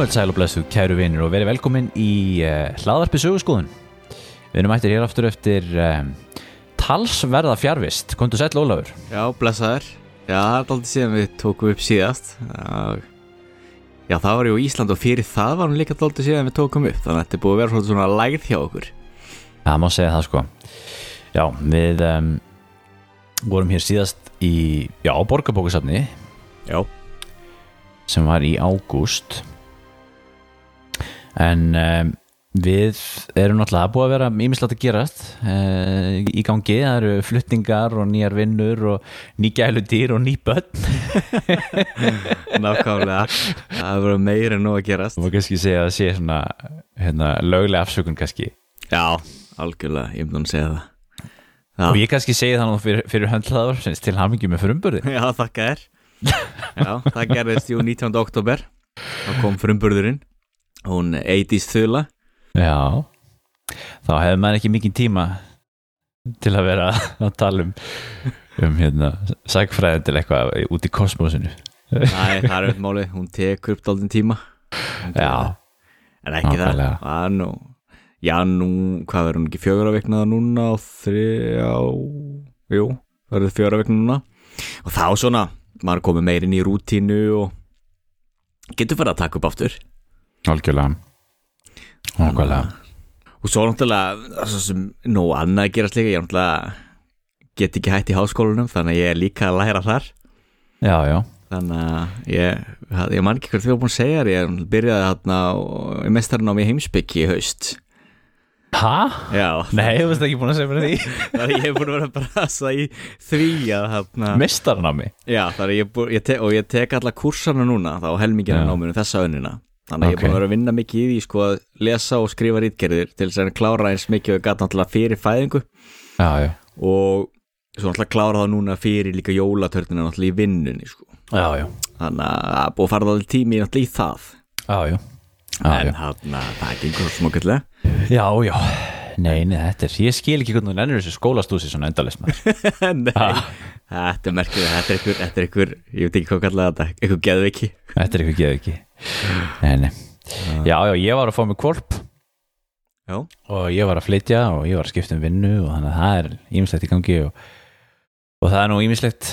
Komið sæl og blessu, kæru vinir og verið velkomin í uh, hlaðvarpi sögurskóðun. Við erum ættir hér aftur eftir um, talsverða fjárvist. Kontu sæl Ólafur. Já, blessaður. Já, það er aldrei síðan við tókum upp síðast. Já, það var ju Ísland og fyrir það var hún líka aldrei síðan við tókum upp. Þannig að þetta er búið að vera svona lægð hjá okkur. Já, má segja það sko. Já, við um, vorum hér síðast í, já, borgarbókusafni Já. sem var í ágúst. En um, við erum náttúrulega búið að vera ímislegt að gerast uh, í gangi. Það eru flutningar og nýjar vinnur og ný gæludýr og ný börn. Nákvæmlega. það verður meira en nú að gerast. Var kannski segja að það sé svona hérna, löglega afsökun kannski. Já, algjörlega. Ég myndi að segja það. Og ég kannski segi það nú fyrir, fyrir höndlaður til hamingi með frumburði. Já, þakka þér. Já, það gerðist jú 19. oktober. Þá kom frumburðurinn. Hún eitist þula. Já, þá hefur maður ekki mikið tíma til að vera að tala um, um hérna, sækfræðin til eitthvað út í kosmosinu. Nei, það er auðvitað máli. Hún tekur upp daldinn tíma. Já, En ekki það. Það er nú, já, nú, hvað verður hún ekki fjögur að viknaða núna og þrjá, jú, verður fjögur að viknaða núna. Og þá svona, maður komið meirinn í rútínu og getur farið að taka upp aftur. Algjörlega. Algjörlega. Og svo náttúrulega, nú annað að gerast líka, ég náttúrulega get ekki hætt í háskólanum, þannig að ég er líka að læra þar. Já, já. Þannig að ég, ég man ekki hvert því að búin að segja ég byrjaði þarna á- í mér heimsbyggi í haust. Hæ? Já, Nei, þú veist ekki búin að segja mér því. þannig að ég er búin að vera að brasa í því að þarna Mistarnámi. Já, þannig að ég, ég te, ég tek alla kursana núna þá helmingina náminu þessa önnina þannig að ég er búin að vera að vinna mikið í því sko að lesa og skrifa rítgerðir til þess að klára eins mikið og ég gat náttúrulega fyrir fæðingu Já, já. og svo náttúrulega klára það núna fyrir líka jólatörnina náttúrulega í vinnunni sko Já, þannig að það búið að fara það tími náttúrulega í það en já. hann það gengur smokkalllega Já, já. Nei, nei, þetta er, ég skil ekki hvernig þú nennir þessu skólastúsi svona endalist. Nei, Ah. þetta er merkið þetta er einhver, ég veit ekki hvað kallaði þetta einhver geðviki Þetta er eitthvað geð nei. Já, já, ég var að fá mig kvolp Já, og ég var að flytja og ég var að skipta um vinnu og þannig að það er ímislegt í gangi og, og það er nú ímislegt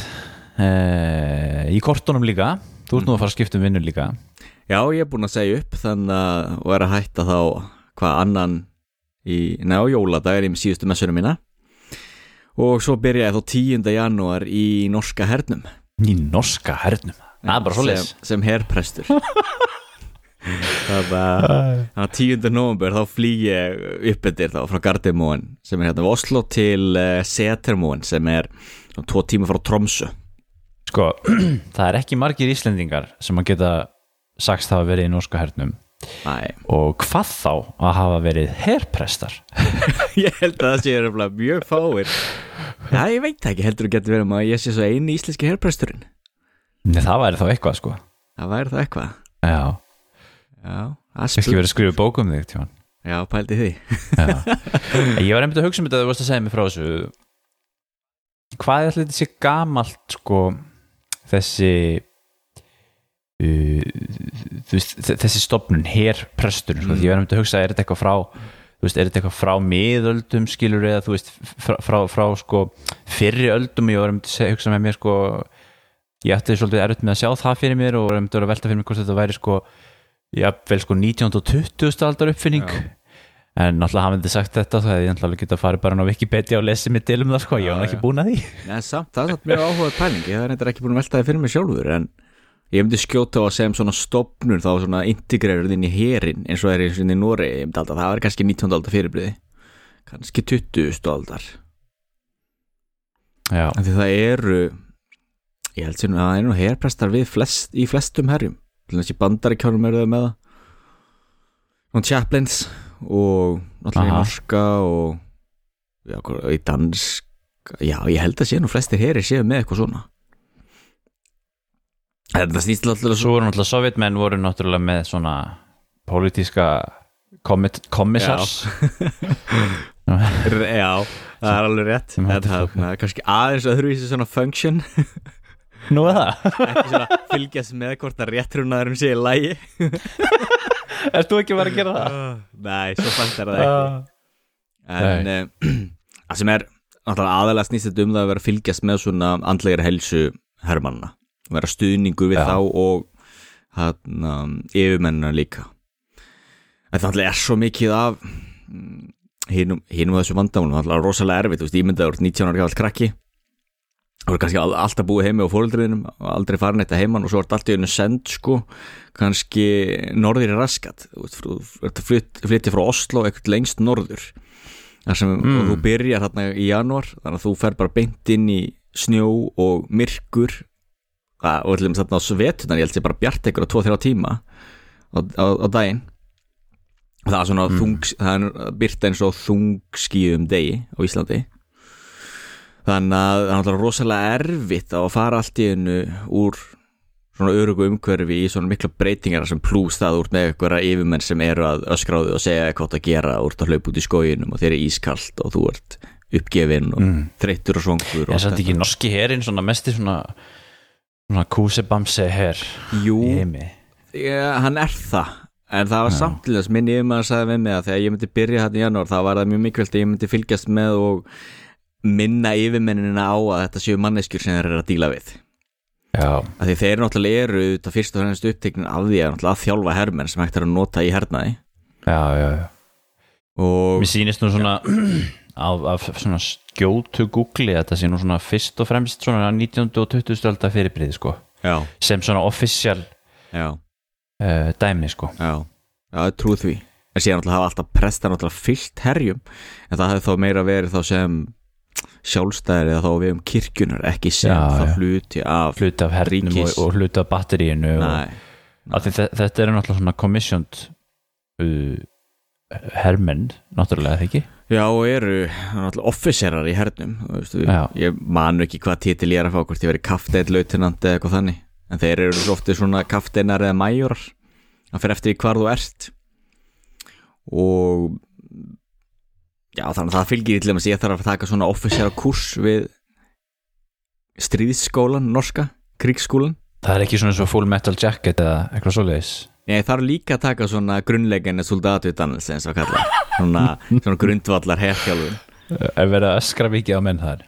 uh, í kortunum líka. Þú ert nú að fara að skipta um vinnu líka. Já, ég er búinn að segja upp þannig að og er að hætta þá hvað annan í, ná, jóladag er ég með síðustu messunum mína. Og svo byrja ég þá 10. janúar í norska hernum. Í norska hernum það er bara svoleiðis. sem, sem herprestur þannig að þannig að 10. november þá flýg ég upp eftir þá frá Gardimóen sem er hérna við Oslo til uh, Setermóen sem er tvo tíma frá Tromsø. Sko, það er ekki margir Íslendingar sem að geta sagst hafa verið í norska hernum Næ, og hvað þá að hafa verið herprestar? Ég held að það sé mjög fáir. Já, ég veit ekki heldur að getur verið um að ég sé svo eini íslenski herpresturinn Nei, það væri þá eitthvað sko. Það væri það eitthvað. Já, Já, ekki spurning. verið að skrifa bók um þig tjón? Já, pældi því. Já. Ég var einmitt að hugsa um þetta að þú varst að segja mér frá þessu. Hvað er allir þessi gamalt sko þessi uh, þessi stopnun herprestur, sko, Mm. ég var einmitt að hugsa er þetta eitthvað frá veist, er þetta eitthvað frá miðöldum skilur eða þú veist frá, frá, frá sko fyrri öldum? Ég var einmitt að hugsa með mér sko ég ætti svolítið erut með að sjá það fyrir mér og var einmitt að velta fyrir mér hvort þetta væri sko jafnvel sko 19. og 20. aldar uppfinning Já. en náttúrulega hafði þið sagt þetta þá hefði ég náttúrulega getað að fara bara á Wikipedia og lesið mig til um það sko, ég var Já, ekki já. búin að því Nei, samt, það er mjög áhugað pæling Ég hef reyndar ekki búin að velta það fyrir mig sjálfur En ég myndi skjóta á að segja um svona stopnur Þá svona integrerur inn í herin Eins og er eins og í Nóri Ég myndi alltaf, það var kannski 19. aldar fyrirbriði Kannski 20. aldar Já, En því það eru Ég held sem að það eru nú herprestar við flest, í flestum herjum. Til þess að bandaríkjánum eru þau með það. Svona Chaplins Og náttúrulega í norska Og já, í dansk Já, ég held að sé nú flestir heri séu með eitthvað svona. En það snýst alltaf svo voru náttúrulega sovjetmenn voru náttúrulega með svona pólitíska kommissars Já, það er alveg rétt. Það er kannski aðeins öðruvísi svona function Nú er það. Ekki svona fylgjast með hvort að réttrúnaðurum sé í lægi Ert þú ekki bara að gera það? Nei, svo fælt er það ekki. En uh, það sem er náttúrulega aðalega snýst þetta um það að vera að fylgjast með svona andlegar helsu hermannana vera stuðningur við Já. þá og hann um, yfirmennina líka. En það er svo mikið af mm, hinum af þessu vandamálum, það er rosalega erfitt. Þú veist, ímyndaður 19 ára gafall krakki þú er kannski al- alltaf búið heimi á fóreldriðinum og aldrei farin eitt að heiman og svo er allt í einu send sko kannski norðir er raskat þú ert að flyt- flytja frá Oslo eitthvað lengst norður þar sem Mm. þú byrjar þarna í janúar þannig að þú fer bara beint inn í snjó og myrkur að, og til dæmis þarna á svetunar ég held sé bara bjart ykkur á 2-3 tíma á, á, á daginn og það er svona mm. þung, það er byrta eins og þungskíðum degi á Íslandi þannig að það er rosalega erfitt að fara allt í hennu úr svona örugu umhverfi í svona mikla breytingar sem plús það úr með einhverja yfirmenn sem eru að öskráðu og segja hvað það gera úr að hlaupa út í skóginum og þeir eru ískalt og þú ert uppgefin og mm. þreyttur og svongur og allt samt ekki norski herin svona mesti svona svona kúsebamse her Jú, í ja, hann er það en það var Já. samtilega minn yfirmann sagði við mig að þegar ég myndi byrja þetta í janúar þá var það mjög mikilvægt að ég myndi fylgjast með og minna yfirmennina á að þetta séu manneskjur sem þeir eru að díla við. Því þeir náttúrulega eru þetta fyrst og fremst uppteknin af því að að þjálfa hermenn sem hægt er að nota í hernaði. Já, já, já. og Mér sýnist nú svona af, af svona skjótu googli að þetta sé nú svona fyrst og fremst svona 19. og 20. stölda fyrirbrið sko. Já, sem svona official já, uh, dæmi sko. Já, já, ég trú því. En síðan náttúrulega hafa alltaf presta náttúrulega fyllt herjum en það hefði þá meira verið þá sem sjálfstæðir eða þá við um kirkjunar ekki sem Já, það já. hluti af hluti af hernum og, og hluti af batteríinu Nei, þe- þetta eru náttúrulega svona commissioned uh, hermenn náttúrulega eða ekki Já, og eru náttúrulega officerar í hernum þú veist, Já. ég manu ekki hvað titil ég er að fá hvort ég verið kafteitt lautinant eða eitthvað þannig en þeir eru svo ofti svona kafteinar eða majórar það fyrir eftir hvar þú ert og já þannig að það fylgir í til að ég þarf að taka svona officera kurs við stríðsskólan norska, krigsskólan það er ekki svona svo full metal jacket eða eitthvað svoleiðis? Ég þarf líka að taka svona grunnleginni soldatutdannelse eins og kalla svona, svona grundvallar herhjálfun er verið að öskra mikið á menn þar?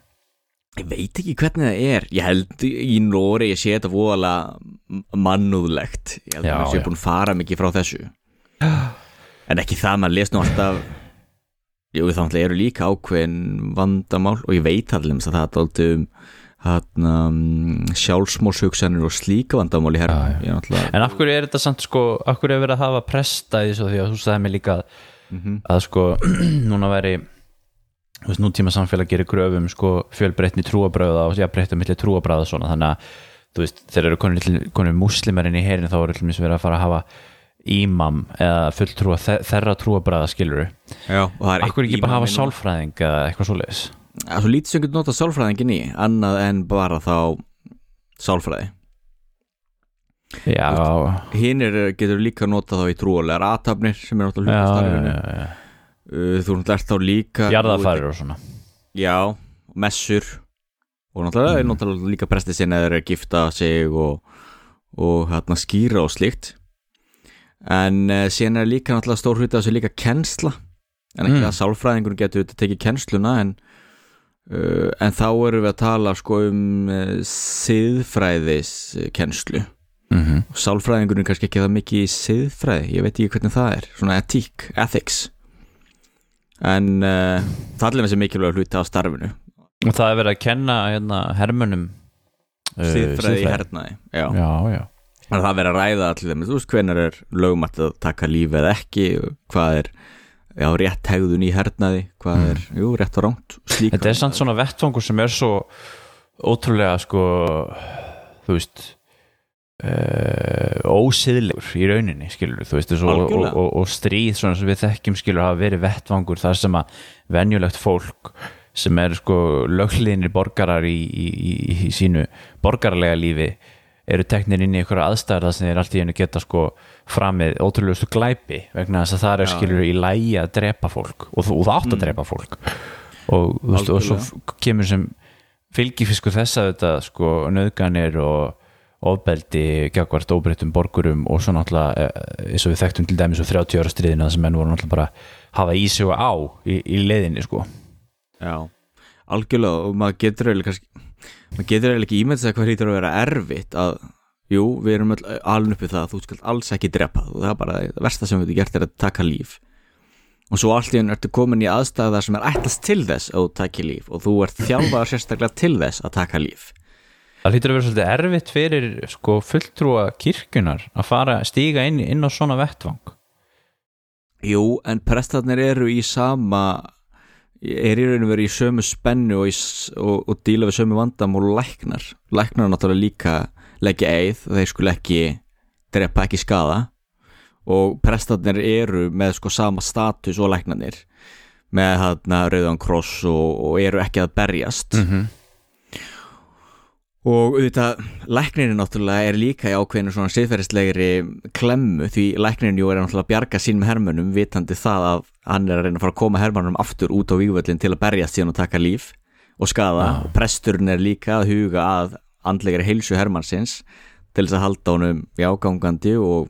Ég veit ekki hvernig það er. Ég held í Nóri ég sé þetta voðalega mannúðlegt. Ég held Já, að það sé búin að fara mikið frá þessu. En ekki það, maður les nú alltaf Jú, þannig eru líka ákveðin vandamál og ég veit allir að það er um um, sjálfsmórshugsanir og slíka vandamál í herra Já, já. Er en af hverju er þetta samt sko af hverju er verið að hafa presta í þessu því að þú sagði mig líka að, Mhm. að sko núna væri þú veist, nútíma samfélag gerir gröfum sko fjölbreytni trúabröða og jafnbreytni milli trúabröða svona þannig að þú veist, þeir eru konur, muslimarinn í herin þá er allir verið að fara að hafa ímam eða fulltrúa þe- þeirra trúabröða skilur Já, og það er af hverju ekki bara hafa sálfræðing eða eitthvað svoleiðis? Það er svo lítið sem getur notað sálfræðingin í annað en bara þá sálfræði. Já, Hinn er, getur líka notað þá í trúalegar aðtapnir sem er náttúrulega já, hluta já, starfinu. já, já. Uh, Þú náttúrulega ert þá líka jarðafærir og svona. Já, messur. Og náttúrulega er Mm. náttúrulega líka prestið sinna þeir eru að gifta sig og, og hérna skýra og slíkt en uh, síðan er líka náttúrulega stór hluti af þessu líka kennsla. En ekki Mm. að sálfræðingur getur auðvitað tekið kennsluna en, uh, en þá erum við að tala sko um uh, siðfræðis kennslu mm -hmm. og sálfræðingurinn er kannski ekki það mikið í siðfræði, ég veit ekki hvernig það er. Svona etík, ethics. En það er með þessi mikilvæg hluti á starfinu. Og það er verið að kenna hérna, hermönum uh, siðfræði í hernaði já. já, já, að það er verið að ræða allir þeim þú veist hvenær er lögumætt að taka lífi eða ekki hvað er já, rétt hegðun í hernaði hvað er, jú, rétt og ránt slíka. Þetta er samt svona vettvangur sem er svo ótrúlega sko þú veist uh, ósiðlegur í rauninni skilur þú veist, svo, og, og, og stríð svona sem við þekkjum skilur hafa verið vettvangur þar sem að venjulegt fólk sem er sko löglinir borgarar í, í, í, í sínu borgarlega lífi eru teknir inn í einhverja aðstæður þar sem þeir allt í einu geta sko framið ótrúlegustu glæpi vegna þess að það er skilur í lægi að drepa fólk og þú, og það átt að drepa fólk. Og, veist, og svo kemur sem fylgifiskur þess að þetta sko nöðganir og ofbeldi gagvart óbreyttum borgurum og svo náttúrulega eh, eins og við þekktum til dæmis og 30 ára stríðina að menn voru náttúrulega bara hafa í sig og á í, í leiðinni sko. Já, algjörlega og maður getur eiginlega kannski maður getur eiginlega ekki ímyndið að hvað hýttur að vera erfitt að, jú, við erum aln uppið það að þú skalt alls ekki drepa og það er bara það versta sem við getum gert er að taka líf. Og svo allt í enn ertu komin í aðstæða sem er ætlast til þess að þú taki líf og þú ert þjálfaður sérstaklega til þess að taka líf. Það hlýtur að vera svolítið erfitt fyrir sko fulltrúa kirkjunar að fara stíga inn, inn á svona vettvang. Jú, en prestarnir eru í sama er í rauninu verið í sömu spennu og, og, og díla við sömu vandam og læknar. Læknar náttúrulega líka leggja eið þeir skul ekki drepa ekki skada og prestarnir eru með sko sama status og læknarnir. Með hérna rauðan kross og, og eru ekki að berjast. -hmm. og auðvitað læknirinn náttúrulega er líka í ákveðinu svona siðferðislegri klemmu því læknirinn jú er náttúrulega að bjarga sínum hermönum vitandi það að hann er að reyna að fara að koma hermönum aftur út á vígvöllin til að berjast síðan og taka líf. Og skada Já. og presturinn er líka að huga að andlegari heilsu hermannsins til þess að halda honum í ágangandi og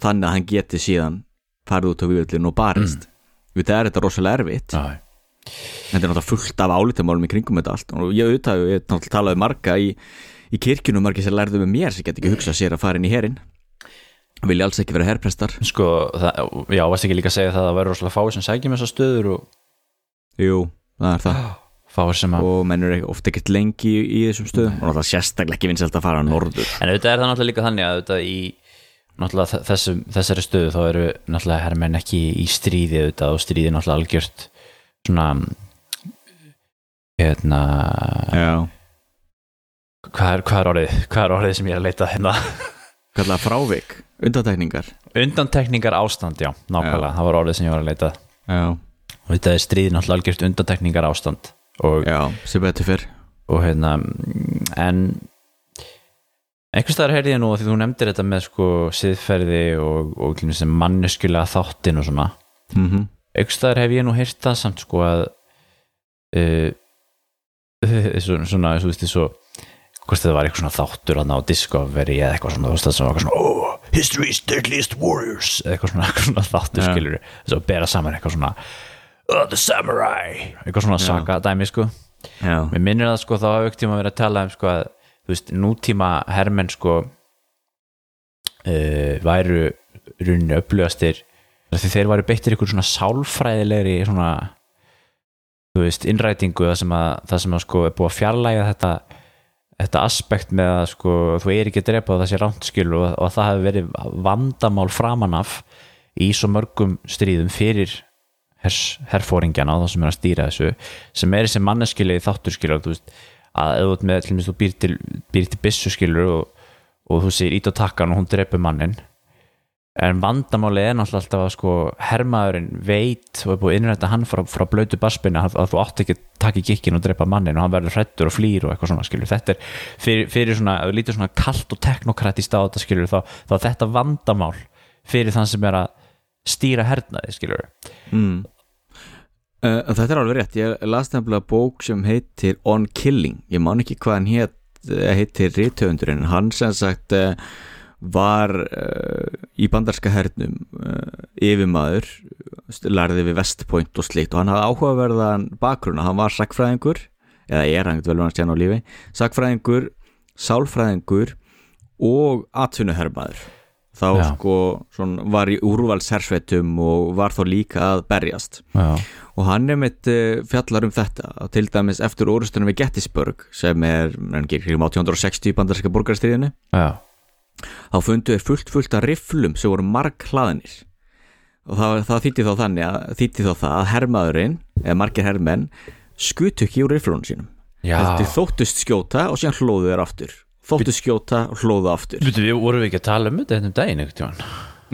þannig að hann geti síðan farið út á vígvöllin og barist. Mm. þetta er þetta rosalega erfitt. Já, þetta er náttúrulega fullt af álitamálum í kringum þetta allt. Og ég auðvitað, ég náttúrulega talaði marga í, í kirkjunum, margir sem lærðu með mér sem get ekki hugsað sér að fara inn í herin vilja alls ekki vera herprestar. Sko, það, já, varst ekki líka að segja það að það verður rosalega fáið sem sækjum þessar stöður og jú, það er það. Fáið sem að og menn eru ofta ekkert lengi í, í þessum stöðum. Og náttúrulega sérstaklega ekki vinsælt að fara á norður. En auðvitað er það náttúrulega líka þannig að auðvitað í náttúrulega þe- þessum, þessari stöðu þá eru náttúrulega herrmenn ekki í stríði auðvitað og stríði náttúrulega algjört svona hérna já, hvað er, hvað er orðið hvað er orðið sem ég er að leita hérna kallar frávik, undantekningar. Undantekningar ástand, já, nákvæmlega. Það var orðið sem ég var að leita. Já, og þetta er stríði náttúrulega algjört undantekningar ástand. Og, já, sem betur fyrr og hérna en einhvers staðar heyrði ég nú því þú nefndir þetta með sko siðferði og, og manneskulega þáttin og svona. Mm -hmm. einhvers staðar hef ég nú heyrt það samt sko að uh, svona, svona, þú veist, svo hvort þetta var eitthvað svona þáttur þarna á Discovery eða eitthvað svona, þú veist, það sem var eitthvað svona oh, History's Deadliest Warriors. Eða eitthvað svona, eitthvað svona þáttur Ja. skilur þess að bera saman eitthvað svona oh, The Samurai. Eitthvað svona saga dæmi sko. Já, Mér minnir það sko þá hafa auktíma verið að tala um sko að þú veist, nútíma hermenn sko uh, væru runni upplögastir því þeir væru beittir ykkur svona sálfræðilegri svona þú veist, innrætingu það sem að, það sem að sko er búið að fjarlæga þetta aspekt með að sko þú er ekki að drepa og það sé rántskil og, og það hefur verið vandamál framan af í svo mörgum stríðum fyrir hers, herfóringjana þá sem er að stýra þessu sem er þessi manneskilegi þáttur skilur þú veist, að ert með til dæmis þú býr til, til byssu skilur og, og þú segir ít á takkan og hún dreipur mannin en vandamáli er náttúrulega alltaf að sko hermaðurinn veit og er búið að innrætta hann frá, frá blötu baspinni að, að þú átt ekki að taka í gikkin og drepa mannin og hann verður hrættur og flýr og eitthvað svona skilur þetta er fyrir, fyrir svona, ef þú lítur svona kalt og teknokratist á þetta skilur þá, þá þetta vandamál fyrir þann sem er að stýra hernaði skilur mm. uh, þetta er alveg rétt. Ég las nefnilega bók sem heitir On Killing, ég man ekki hvað hann heit, heitir rithöfundurinn. Hann sem sagt uh, var uh, í bandarska hernum uh, yfirmaður lærði við West Point og slikt og hann hafði áhugaverðan bakgrunna, hann var sakfræðingur eða er hann vel hann stján á lífi sakfræðingur, sálfræðingur og atvinnuhermaður. Þá Já. sko var í úrvalshersveitum og var þá líka að berjast. Já, og hann er mitt uh, fjallar um þetta til dæmis eftir orustunum við Gettysburg sem er, hann gerir kringum 1860 í bandarska borgarstríðinu já, þá fundu þeir fullt fullt af rifflum sem voru marg hlaðinir og það, það þýtti þá þannig að þýtti þá það að hermaðurinn eða margir hermenn skutu ekki úr rifflunum sínum. Já. Þeir þóttust skjóta og síðan hlóðu þeir aftur. Þóttust skjóta og hlóðu aftur. Við, við vorum ekki að tala um þetta hérna um daginn tímann?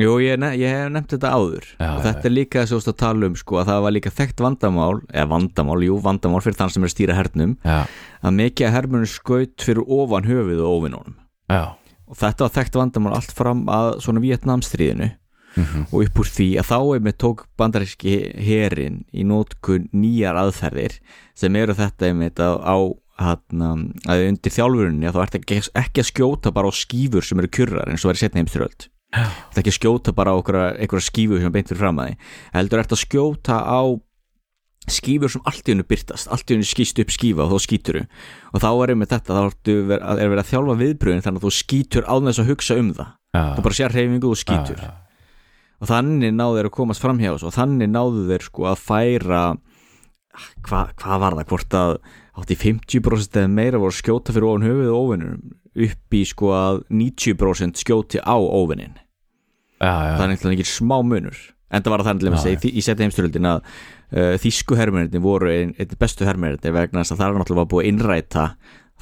Jú, ég, ne ég hef nefnt þetta áður. Já, og já, þetta er líka þess að tala um sko, að það var líka þekkt vandamál eða vandamál, jú, vandamál fyrir þann sem er að stýra hernum Já, að mikið að hermunum skaut fyrir ofan höfuð og ofinónum já, og þetta var þekkt vandamál allt fram að svona Vietnamstríðinu Mhm. og upp úr því að þá er með tók bandaríski herin í nótkun nýjar aðferðir sem eru þetta einmitt á, á hana, að undir þjálfurinni að þú ert ekki, ekki að skjóta bara á skífur sem eru kjurrar eins og verið setna heimstyröld þú ert ekki að skjóta bara á einhverja skífur sem er beint fyrir fram að því heldur ert að skjóta á skífur sem allt í hennu byrtast allt í hennu skýst upp skífa og þá skýtur þú og þá er einmitt þetta, þá er verið að þjálfa viðbröðin þannig að þú skýtur á þess að hugsa um það Já. þú bara sér reyfingu og skýtur já. og þannig náðu þeir að komast fram hjá þessu og þannig náðu þeir sko að færa hvað hva var það, hvort að átti 50% eða meira voru að skjóta fyrir ofan höfuð og ofinnum upp í sko að 90% skjóti á ofinin já. það er eitthvað ekki smá munur en það var þannig að segja í setja heimstyröldin að þýsku hermennir voru einn ein bestu hermennir vegna þess að það er náttúrulega búið að innræta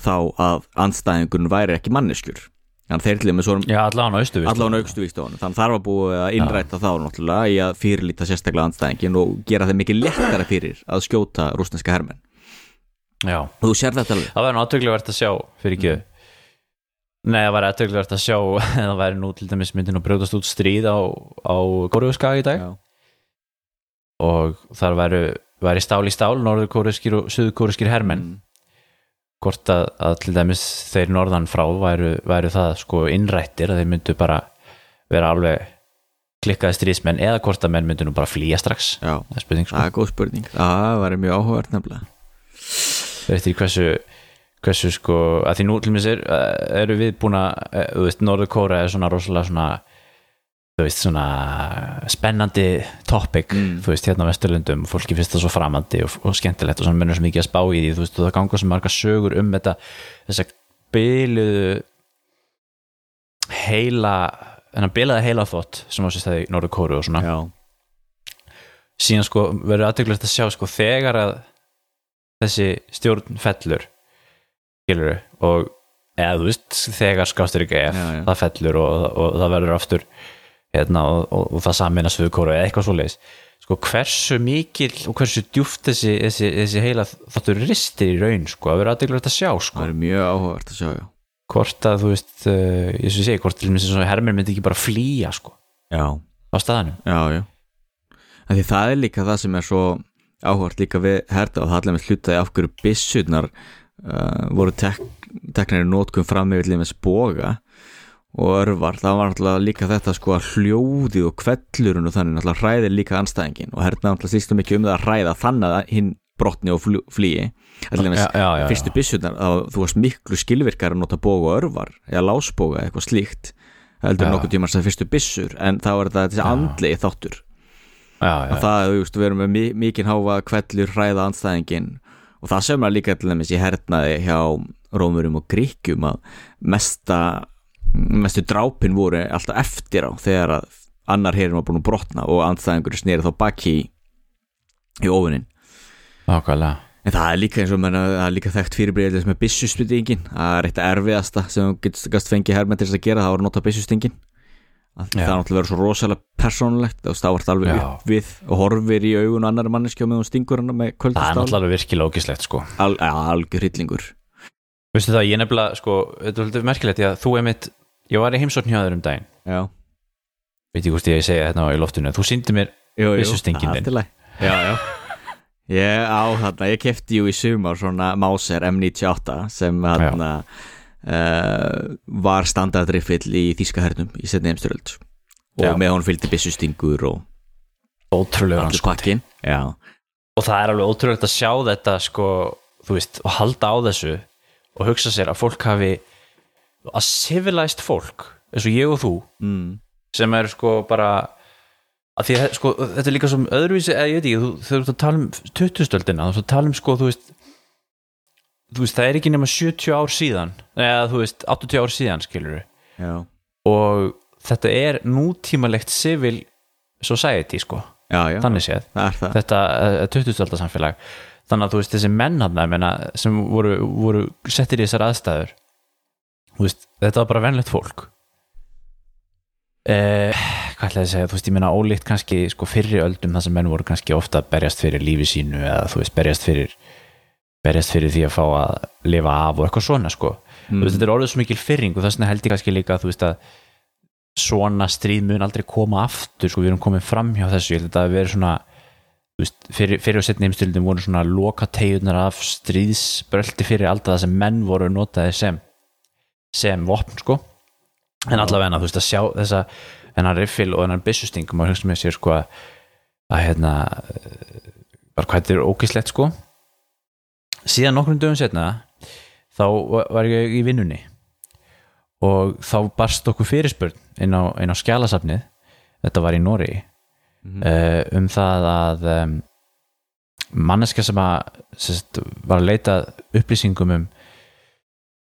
þá að anstæðingun væri ekki manneskjur. Þannig þeir til og með svo Já, allan á austuvík allan aukstu víkstofan þannig þar var búið að innræta þá náttúrulega í að fyrirlíta sérstaklega anstæðingin og gera þeim mikið léttara fyrir að skjóta rúsneska hermenn. Já, þú sér þetta alveg? Það væri náttúrulega verið að sjá fyrir ekki. Nei, það væri náttúrulega verið að sjá það væri nú til dæmis myndin að brjóðast út stríð á, á Kóruðskaga í dag. Já. Og þar væri, væri stál í stál norður-kóruðskir og suður-kóruðskir hermenn. Mm. hvort að, að til dæmis þeir norðan frá væru, væru það sko innrættir að þeir myndu bara vera alveg klikkaði stríðsmenn eða hvort að menn myndu nú bara flýja strax? Já, það er spurning sko. Er góð spurning. Það var mjög áhugavert nefnilega. Það er eftir hversu hversu sko, að því nú til mér er, eru við búin að, þú veist, Norður Kóra er svona rosalega svona þú veist, svona spennandi topic, Mm. þú veist, hérna á Vesturlundum fólki finnst það svo framandi og, og skemmtilegt og svona mennur svo mikið að spá í því, þú veist, og það ganga svo marga sögur um þetta, þess að byluðu heila þennan bilaði heila þótt sem á sér stæði í Norður Kóru og svona. Já, síðan sko verður aðtökulegt að sjá sko þegar að þessi stjórn fellur skilur og eða þú veist þegar skástur ekki ef það fellur og, og, það verður aftur hérna, og, og, og það samina svöðkóru eða eitthvað svo leiðis sko hversu mikil og hversu djúft þessi, þessi, þessi heila þáttur ristir í raun sko að verður aðtökulegt að sjá það sko er mjög áhugavert að sjá já. hvort að þú veist uh, ég svo segi hvort hermir myndi ekki bara flýja sko á staðanum já, já. Það er líka það sem er svo áhugavert líka við herta og það allir með hlutaði af hverju byssurnar uh, voru tek, teknari nótkum fram með boga og örvar, það var náttúrulega líka þetta sko að hljóðið og kvellurinn og þannig náttúrulega hræðir líka anstæðingin og herta náttúrulega stýstum mikið um það að hræða þannig að hinn brotni og flýi. Já, já, já, já. fyrstu byssurnar að þú varst miklu skilvirkar að nota boga og örvar eða lásboga eitthvað slíkt heldur nokkuð tímar sem fyrstu byssur en þá er þetta þessi andlegi þáttur. Já, já, að það, þú veist, við erum með mi- mikinn háfa kvellur hræða anstæðingin og það sem er líka til dæmis í hernaði hjá rómurum og gríkjum að mesta mestu drápin voru alltaf eftir á þegar að annar herin var búin að brotna og anstæðingur snýri þá baki í, í ofunin ákvæðlega en það er líka eins og menna, það er líka þekkt fyrirbreyðið sem er byssusbyttingin það er eitt erfiðasta sem gast fengið þess að gera, það að nota byssustingin. Það er náttúrulega verið svo rosalega persónulegt og stáðast alveg upp við og horfir í augun og annari manneskjá með hún stingur hann með það er kvöldastál náttúrulega virkilega ógislegt sko. Al, ja, algjör hryllingur. Veistu það, ég nefnilega sko, þetta er merkilegt því að þú emitt, ég var í heimsókn hjá þér um daginn. Já, veit ég hvort ég segja þetta í loftinu, þú síndi mér til lagi. já, já. Ég á þarna, ég kefti jú í sumar svona Mauser M98 sem þarna uh, var standardriffill í þýska hernum í setni heimstyröld og Já. með hún fylgdi byssustingur og ótrúlega allir pakkin og það er alveg ótrúlegt að sjá þetta sko, þú veist, og halda á þessu og hugsa sér að fólk hafi að civilized fólk eins og ég og þú mm. sem er sko bara að því að sko, þetta er líka sem öðruvísi eða ég veit ekki, þú ert að tala um 20-stöldina, þú tala um sko, þú veist þú veist, það er ekki nema 70 ár síðan, eða þú veist 80 ár síðan, skilur já, og þetta er nútímalegt civil society, sko. Já, já. Þannig séð, þetta uh, 20-stölda samfélag þannig að þú veist, þessi menn hann sem voru, voru settir í þessar aðstæður veist, þetta var bara venlegt fólk. Eh, hvað ætlaði að segja, þú veist, ég meina ólíkt kannski sko fyrri öldum þar sem menn voru kannski ofta að berjast fyrir lífi sínu eða þú veist, berjast fyrir berjast fyrir því að fá að lifa af og eitthvað svona sko, þú veist, þetta er orðið svo mikil fyrring og þess vegna held ég kannski líka að þú veist að svona stríð mun aldrei koma aftur, sko, við erum komin fram hjá þessu, ég held að vera svona veist, fyrir, fyrir og setni heimstyrjöldin voru svona loka tegunar af stríðsbröldi fyrir alltaf það sem menn voru notaði sem sem vopn sko. En allavega þú veist að sjá þessa þennan riffil og þennan byssusting maður hugsa með sér sko að, að hérna eh, bara hvað þetta er ógislegt sko. Síðan nokkrum dögum setna þá va- var ég í vinnunni. Og þá barst okkur fyrirspurn inn á, inn á skjálasafnið þetta var í Nóri uh, um það að um, manneska sem að sest, var að leita upplýsingum um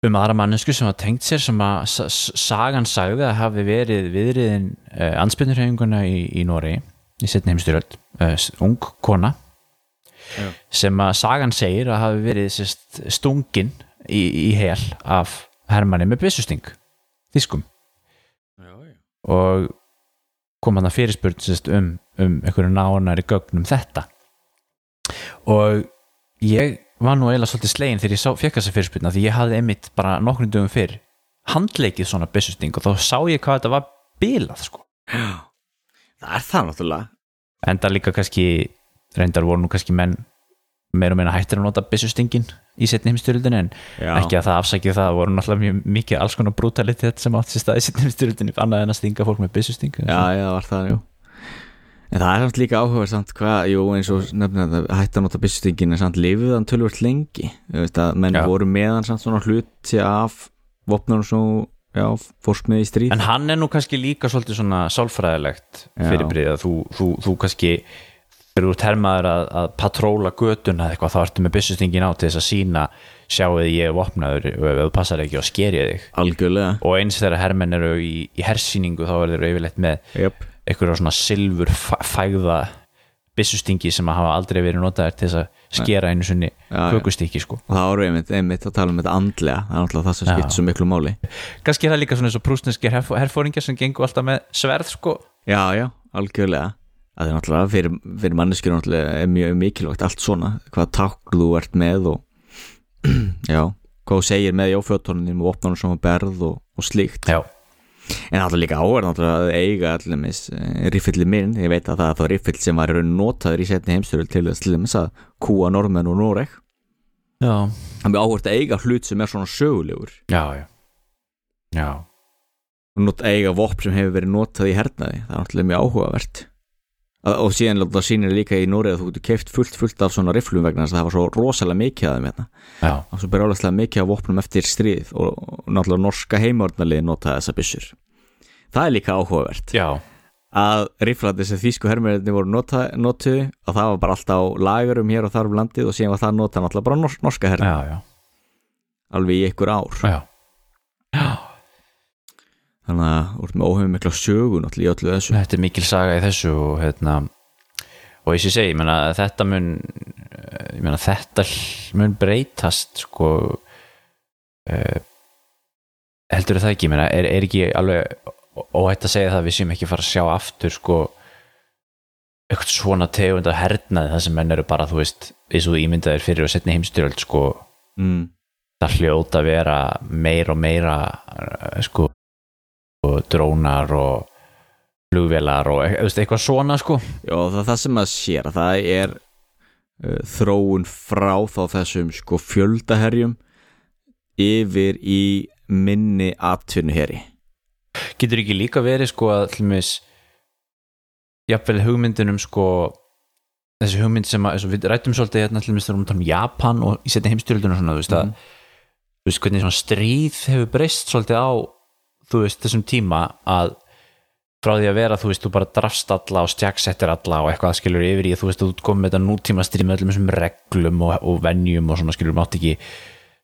um aðra mannesku sem var tengt sér sem að sagan sagði að hafi verið viðriðin uh, anspyrnurhefinguna í, í Nóri í setni heimstyrjöld uh, ung kona Já. sem að sagan segir að hafi verið sest, stungin í, í hel af hermanni með byssusting þýskum já, og kom hann að fyrirspurn sérst, um, um einhverju nánari gögnum þetta. Og ég var nú eiginlega svolítið slegin þegar ég sá, fekk þessa fyrirspurna því ég hafði einmitt bara nokkrum dögum fyrr handleikið svona byssusting og þá sá ég hvað þetta var bilað sko já. Það er það náttúrulega enda líka kannski reyndar voru nú kannski menn meira og meina hættir að nota byssustingin í setni heimstyrjöldinu en Já. ekki að það afsækja það, voru náttúrulega mjög mikið alls konar brutalitet sem átt sér stað í setni heimstyrjöldinu annað en að stinga fólk með byssusting Já, já, það var það, jú En það er samt líka áhuga samt hvað, jú, eins og nefnir að hætta að nota byssustingin en samt lifið hann tölvöld lengi. Þú veist að menn Já. voru meðan samt svona hluti af vopnum svo, já, fórst með í stríð. En hann er nú kannski líka svolítið svona sálfræðilegt fyrirbrið að þú, þú, þú kannski ert hermaður að, að patróla götuna eða eitthvað þá ertu með byssustingin á til þess að sína sjáuð ég er vopnaður og ef þú passar ekki og skerja þig. Algjörlega. Og eins þegar hermenn eru í, í hersýningu þá er þeir yfirleitt með Jöp, einhverja svona silfur fæ- fægða byssustingi sem að hafa aldrei verið notaðir til þess að skera einu já. kökustykki sko. Og það ára einmitt, einmitt að tala um þetta andlega Það er náttúrulega það sem skipt svo miklu máli. Kannski er það líka svona eins og prúsneskir herfóringar sem gengur alltaf með sverð sko. Já, já, algjörlega. Það er náttúrulega fyrir, fyrir manneskjur náttúrulega er mjög mikilvægt allt svona hvað takk þú ert með og já, hvað þú segir með jáfjötunum og opnarnum sem að berð og, og slíkt. Já, En náttúrulega líka áverð náttúrulega að eiga allumis riffilli minn, ég veit að það er þá riffill sem var notaður í setni heimstyrjöld til þess til þess að kúa normenn og Noreg. Já, Það er áhvert að eiga hlut sem er svona sögulegur. Já, já. já. not, eiga vopn sem hefur verið notað í hernaði. Það er náttúrulega mjög áhugavert og síðan láta sýnir líka í Noreg að þú getur keift fullt fullt af svona rifflum vegna þess að það var svo rosalega mikið af þeim hérna og svo brjálæslega mikið af vopnum eftir stríð og, og náttúrulega norska heimornalið notaði þessa byssur það er líka áhugavert já. að rifflandi sem þýsku hermjörðinni voru nota, notuð og það var bara alltaf lagurum hér og þar um landið og síðan var það notað náttúrulega bara nors, norska já. alveg í einhver ár já. já. Þannig að þú ert með óhefum mikla sögu náttúrulega í öllu þessu þetta er mikil saga í þessu og hérna og eins og ég segi, ég meina þetta mun ég meina þetta mun breytast sko uh, heldur það ekki, ég meina er, er ekki alveg óhætt að segja það að við séum ekki fara að sjá aftur sko eitthvað svona tegund að hernaði það sem menn eru bara, þú veist, eins og ímyndaðir fyrir og setni heimstyrjöld sko mm. það hljóta að vera meira og meira eh, sko og drónar og flugvélar og e- eitthvað svona sko. Já, það er það sem að sér að það er uh, þróun frá þá þessum sko fjöldaherjum yfir í minni atvinnuheri. Getur ekki líka verið sko að mér jafnvel hugmyndunum sko þessi hugmynd sem að, við rættum svolítið hérna til mér þegar við tala um Japan og í setni heimstyrjölduna svona, þú veist að þú veist hvernig svona stríð hefur breyst svolítið á þú veist þessum tíma að frá því að vera þú veist þú bara drafst alla og stjaksettir alla og eitthvað skilur yfir í þú veist þú komið með þetta nútíma stríð með öllum þessum reglum og, og venjum og svona skilur mátt ekki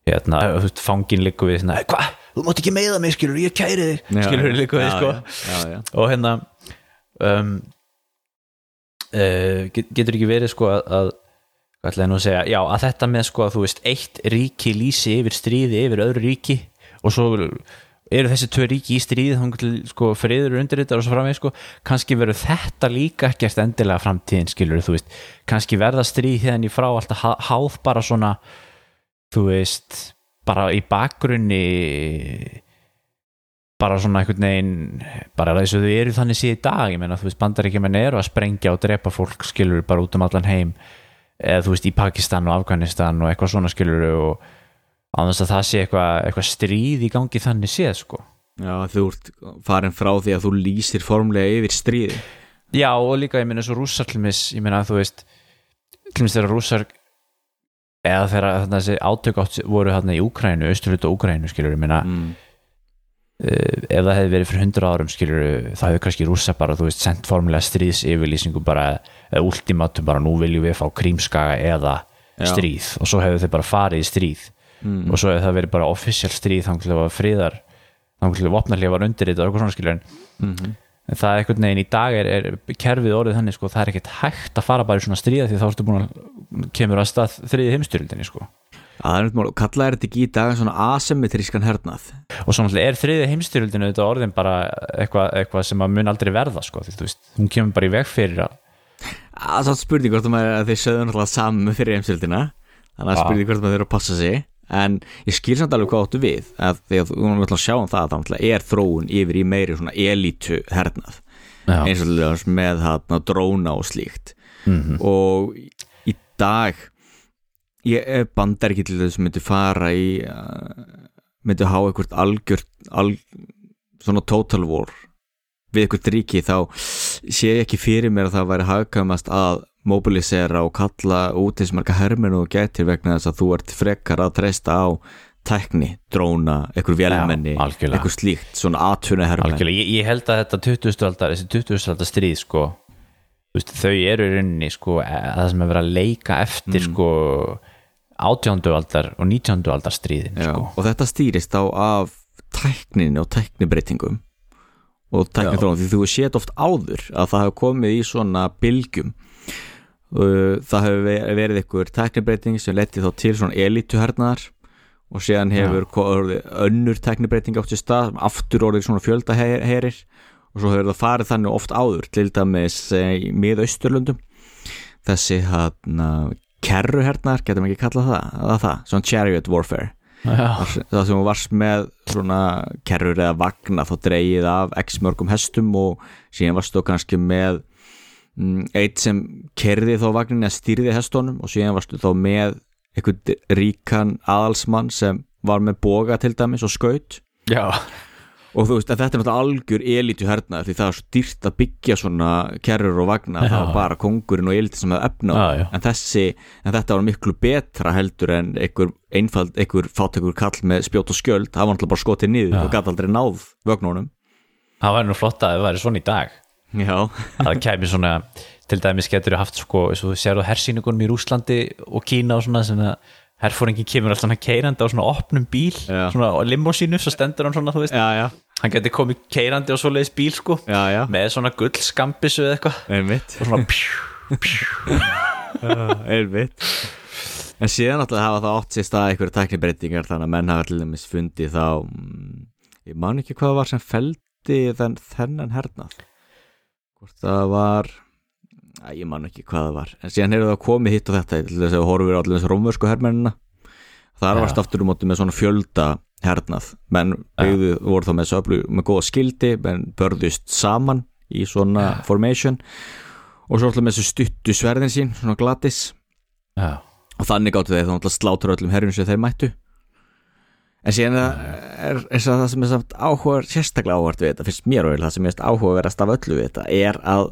hérna, þú veist fangin líku við hérna, hvað, þú mátt ekki meiða mig skilur ég kæri þig, skilur líku við já, sko. já, já, já. og hérna um, uh, get, getur ekki verið sko að hvað ætlaði nú að segja, já að þetta með sko að þú veist eitt ríki lýsi yfir stríði yfir öðru ríki og svo eru þessi tvö ríki í til sko friður undir þetta og svo framveg sko kannski verður þetta líka ekkert endilega framtíðin skilur þú veist. Kannski verða stríð hérna í frá alltaf há- háð bara svona þú veist bara í bakgrunni bara svona einhvern veginn bara eins og þau eru þannig síðan í dag ég meina þú veist bandaríkjumenn eru að sprengja og drepa fólk skilur bara út um allan heim eða þú veist í Pakistan og Afganistan og eitthvað svona skilur og þess að það sé eitthvað, eitthvað stríð í gangi þannig séð sko Já, þú ert farin frá því að þú lýsir formlega yfir stríði Já og líka ég eins og rússar til mis ég meina þú veist til mis þegar rússar eða þegar þessi átök átt voru hérna í Úkrænu, austurlut og Úkrænu skilur ég meina mm. uh, ef það hefði verið fyrir hundra árum skilur það hefði kannski rússa bara þú veist sendt formulega stríðs yfirlýsingu bara eða ultimatum bara nú viljum við fá krímskaga eða Já. stríð og svo hefðu þeir bara farið í stríð Mm. og svo hefði það verið bara official stríð þannig til það var friðar þannig til það vopnarlega var undir þetta og eitthvað svona skilur Mm en það er einhvern veginn í dag er, er kerfið orðið þannig sko það er ekkert hægt að fara bara í svona stríða því þá ertu búin að kemur að stað þriði heimstyrildinni sko. Það er þetta ekki í dag svona asymmetrískan hernað? Og svo náttúrulega er þriði heimstyrildinu þetta orðin bara eitthvað eitthva sem að mun aldrei verða sko því veist, hún kemur bara í veg fyrir að Það er svona spurning hvort að þeir sögðu náttúrulega saman fyrir heimsildina þannig að spurning hvort maður þurfa að passa sig en ég skil samt alveg hvað áttu við að því að þú náttúrulega sjá um það að það er þróun yfir í meiri svona elítu hernað Já. eins og til dæmis með þarna dróna og slíkt Mhm. og í dag ég ef bandar ekki til þess myndi fara í uh, myndi hafa eitthvað algjört al, svona total war við eitthvað ríki þá sé ég ekki fyrir mér að það væri hagkvæmast að mobilisera og kalla út eins marga herminu og getur vegna þess að þú ert frekar að treysta á tækni, dróna, Já, algjörlega. eitthvað slíkt, svona atvinna algjörlega, ég, ég held að þetta 20. aldar þessi 20. aldar stríð sko veist, þau eru í rauninni sko e- það sem er verið að leika eftir sko 18. aldar og 19. aldar stríðin Já, sko og þetta stýrist á af tækninni og tæknibreitingum og tæknithróun því þú sétt oft áður að það hefur komið í svona bylgjum Uh, það hefur ve- verið einhver tæknibreiting sem leti þá til svona elituhernaðar og síðan hefur orðið önnur tæknibreiting átt sér stað aftur orðið svona fjöldaherir og svo hefur það farið þannig oft áður til dæmis eh, í miðausturlundum þessi hann kerruhernaðar, getum ekki kallað það, það, það svona chariot warfare. Já, það sem varst með svona kerrur eða vagna þá dreigið af x mörgum hestum og síðan varst þú kannski með eitt sem kerði þá vagnin eða stýrði hestunum og síðan varst þú þá með einhvern ríkan aðalsmann sem var með boga til dæmis og skaut já, og þú veist að þetta er náttúrulega algjör elitu hernaður því það er svo dýrt að byggja svona kerrur og vagna Já. það var bara kongurinn og elitu sem hefði já. en þessi, en þetta var miklu betra heldur en einhver einfald, einhver fátekur kall með spjót og skjöld það var náttúrulega bara skotið niður Já. og gæti aldrei náð vögnunum það væri nú flott að það væri svona í dag að það kæmi svona til dæmis getur þú haft sko, eins og þú sér á hersýningunum í Rúslandi og Kína og svona sem að herfóringin kemur alltaf keirandi á svona opnum bíl, Já. svona limósínu svo stendur hann svona, þú veist, já, já, hann getur komið keirandi á svoleiðis bíl sko með svona gull skambissu eða eitthvað. Og svona pjú, pjú. einmitt. En síðan náttúrulega hafa það átt sér stað einhverja tæknibreitingar þannig að menn hafa til dæmis fundið þá mm, ég man ekki hvað það var sem feldi þenn, þennan hernað hvort það var Æ, ég man ekki hvað það var. En síðan hefur það komið hitt og þetta til þess að við horfum við allir þessu rómversku hermennina. Þar Já. varst aftur um móti með svona fjölda hernað. Menn byggðu voru þá með, söflu, með góða skildi menn börðust saman í svona formation. Og svo alltaf með þessu stuttu sverðin sín svona glatis og þannig gáttu þeir þá alltaf slátur öllum herjum sem þeir mættu en síðan er, það sem er samt áhuga sérstaklega áhugart við þetta, finnst mér og það sem er áhugaverðast af öllu við þetta er að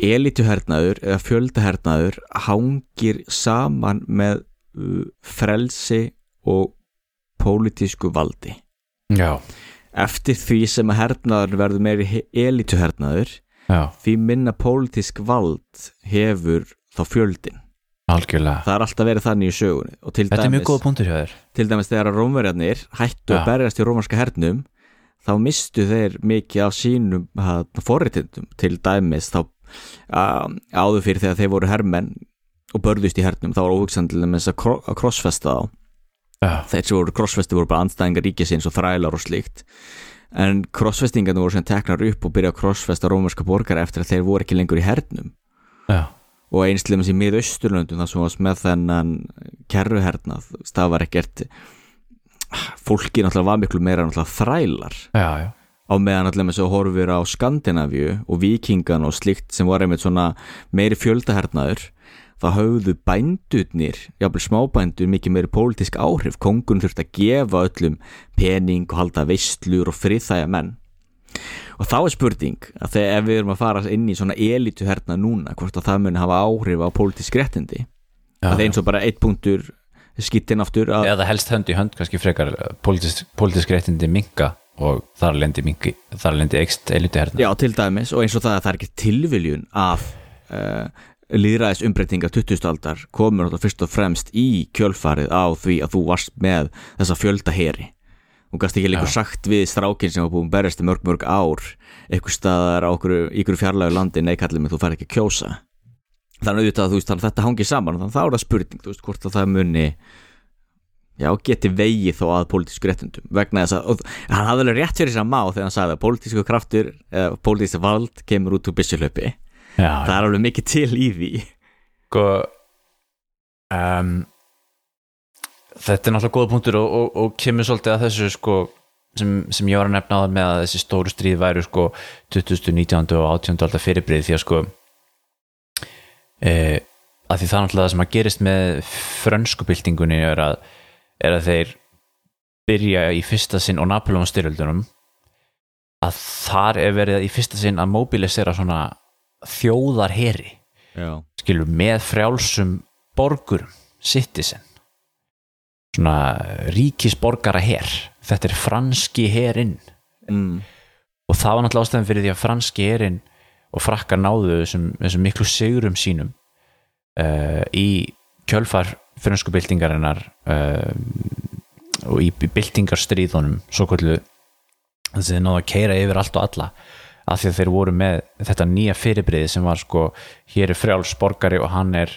elituhernaður eða fjöldahernaður hangir saman með uh, frelsi og pólitísku valdi. Já. eftir því sem að hernaður verður meiri elituhernaður Já, því minna pólitísk vald hefur þá fjöldin algjörlega. Það er alltaf verið þannig í sögunni. Þetta er mjög dæmis, góða punktur hjá þér. Til dæmis þegar rómverjarnir hættu Já. að berjast í rómarska hernum þá mistu þeir mikið af sínum forritindum. Til dæmis þá áður fyrir þegar þeir voru hermenn og börðust í hernum þá var óhugsan til dæmis að, kro að krossfesta þá. Já, þeir sem voru krossfesti voru bara andstæðingar ríkisins og þrælar og slíkt. En krossfestingarnir voru sem teknar upp og byrja að krossfesta rómarska borgara eftir að þeir voru ekki lengur í hernum. Já, og einslega sem í miðausturlöndum þar sem varst með þennan kerruhernað það var ekkert fólki náttúrulega var miklu meira náttúrulega þrælar. Já, já, á meðan allir með svo horfir á Skandinavíu og vikingan og slikt sem var einmitt svona meiri fjöldahernaður þá höfðu bændurnir, jáfnvel smábændur mikið meiri pólitísk áhrif. Kongun þurfti að gefa öllum pening og halda veistlur og friðþæja menn og þá er spurning að þegar ef við erum að fara inn í svona elitu herna núna hvort að það muni hafa áhrif á pólitísk réttindi? Já, að eins og bara eitt punktur skittin aftur að eða helst hönd í hönd kannski frekar pólitísk, pólitísk réttindi minka og þar lendi minki, þar lendi ekst elitu herna Já, til dæmis og eins og það að það er ekki tilviljun að uh, líðræðis umbreytinga 20. aldar komur fyrst og fremst í kjölfarið á því að þú varst með þessa fjölda og gæst ekki líka sagt við strákin sem var búin berjast í mörg mörg ár eitthvað staðar á okkur, ykkur fjarlægu landi. Nei kallið mig þú fær ekki að kjósa. Þannig auðvitað að þú veist þannig þetta hangi saman. Þannig þá er það spurning þú veist hvort að það muni já geti vegið þó að pólitísku réttundum vegna þess að hann hafði alveg rétt fyrir þess að má þegar hann sagði að pólitísku kraftur eða pólitísku vald kemur út úr byssulöpi það er alveg mikið til í því. Sko um, þetta er náttúrulega góða punktur og, og, og kemur svolítið að þessu sko sem, sem ég var að nefna á það með að þessi stóru stríð væru sko 20. 19. og 18. alltaf fyrirbrið því að sko e, að því það er náttúrulega það sem að gerist með frönsku byltingunni er að, er að þeir byrja í fyrsta sinn og Napoleon styrjöldunum að þar er verið í fyrsta sinn að mobilisera svona þjóðarheri skilur með frjálsum borgurum, citizen svona ríkisborgara her þetta er franski herinn mm. og það var náttúrulega ástæðan fyrir því að franski herinn og frakkar náðu þessum, þessum miklu sigurum sínum uh, í kjölfar fransku byltingarinnar uh, og í byltingarstríðunum svo kvöldu þess að þeir náðu að keira yfir allt og alla af því að þeir voru með þetta nýja fyrirbriði sem var sko hér er frjáls borgari og hann er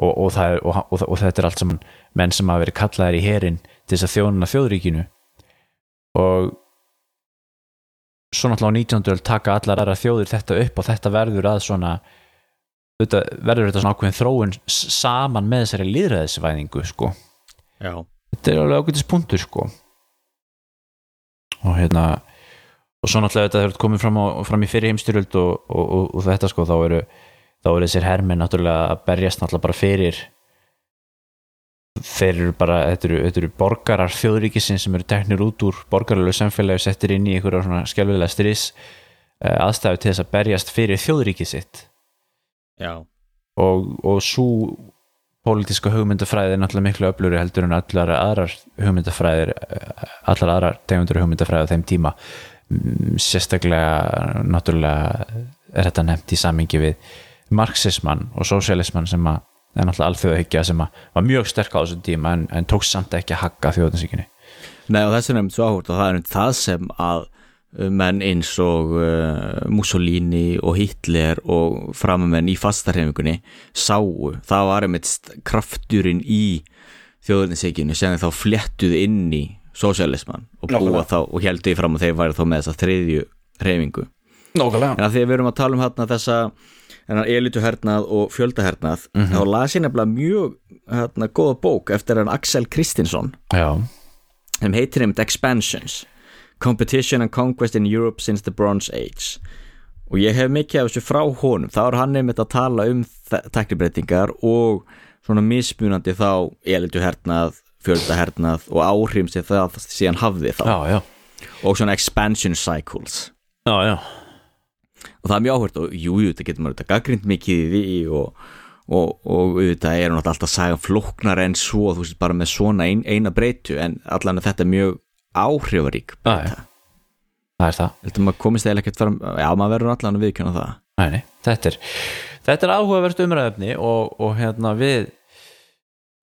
og, og, það og, og þetta er allt saman menn sem hafa verið kallaðir í herin til þess að þjónuna þjóðríkinu. Og svo náttúrulega á 19. öld taka allar aðra þjóðir þetta upp og þetta verður að svona þetta, verður þetta svona ákveðin þróun saman með þessari líðræðisvæðingu sko. Já, þetta er alveg ágætis punktur sko. Og hérna og svo náttúrulega þetta hefur komið fram, á, fram í fyrir heimstyrjöld og, og, og, og þetta sko þá eru, þá eru þessir hermenn náttúrulega að berjast náttúrulega bara fyrir þeir eru bara, þetta eru, þetta eru borgarar þjóðríkisins sem eru teknir út úr borgaralegu samfélagi settir inn í einhverja svona skjálfilega stris aðstæðu til þess að berjast fyrir þjóðríkið sitt. Já. Og, og svo pólitíska hugmyndafræði er náttúrulega miklu öfluri heldur en allar aðrar hugmyndafræðir eh, allar aðrar tegundur hugmyndafræði á þeim tíma. Mm, sérstaklega náttúrulega er þetta nefnt í samingi við marxismann og sósialismann sem að er náttúrulega alþjóðahyggja sem að var mjög sterk á þessum tíma en, en tókst samt ekki að hakka þjóðansíkinni. Nei og þess er nefnt svo áhugt og það er nefnt það sem að uh, menn eins og uh, Mussolini og Hitler og framamenn í fastarhefingunni sáu, það var einmitt krafturinn í þjóðurnisíkinu sem þá flettuð inn í sósialisman og búa þá og heldu í fram að þeir væri þá með þessa þriðju reyfingu Nógulega En að því að við erum að tala um hérna þessa hennar elituhernað og fjöldahernað þá las ég nefnilega mjög hérna, góða bók eftir hann Axel Kristinsson. Sem heitir einmitt Expansions Competition and Conquest in Europe since the Bronze Age. Og ég hef mikið af þessu frá honum. Þá er hann einmitt að tala um teknibreitingar og svona mismunandi þá elituhernað fjöldahernað og áhrifum sem það síðan hafði þá. Já, já. Og svona expansion cycles. Já, já, og það er mjög áhvert og jú, jú, þetta getur maður þetta gaggrind mikið í því og, og, og auðvitað er hún alltaf að saga flóknar en svo, þú veist, bara með svona ein, eina breytu, en allan er þetta mjög áhrifarík já. Það er það. Heldur maður komist eða ekkert fram, já, maður verður allan að viðkjöna það. Nei, þetta er þetta er áhugavert umræðefni og, og hérna við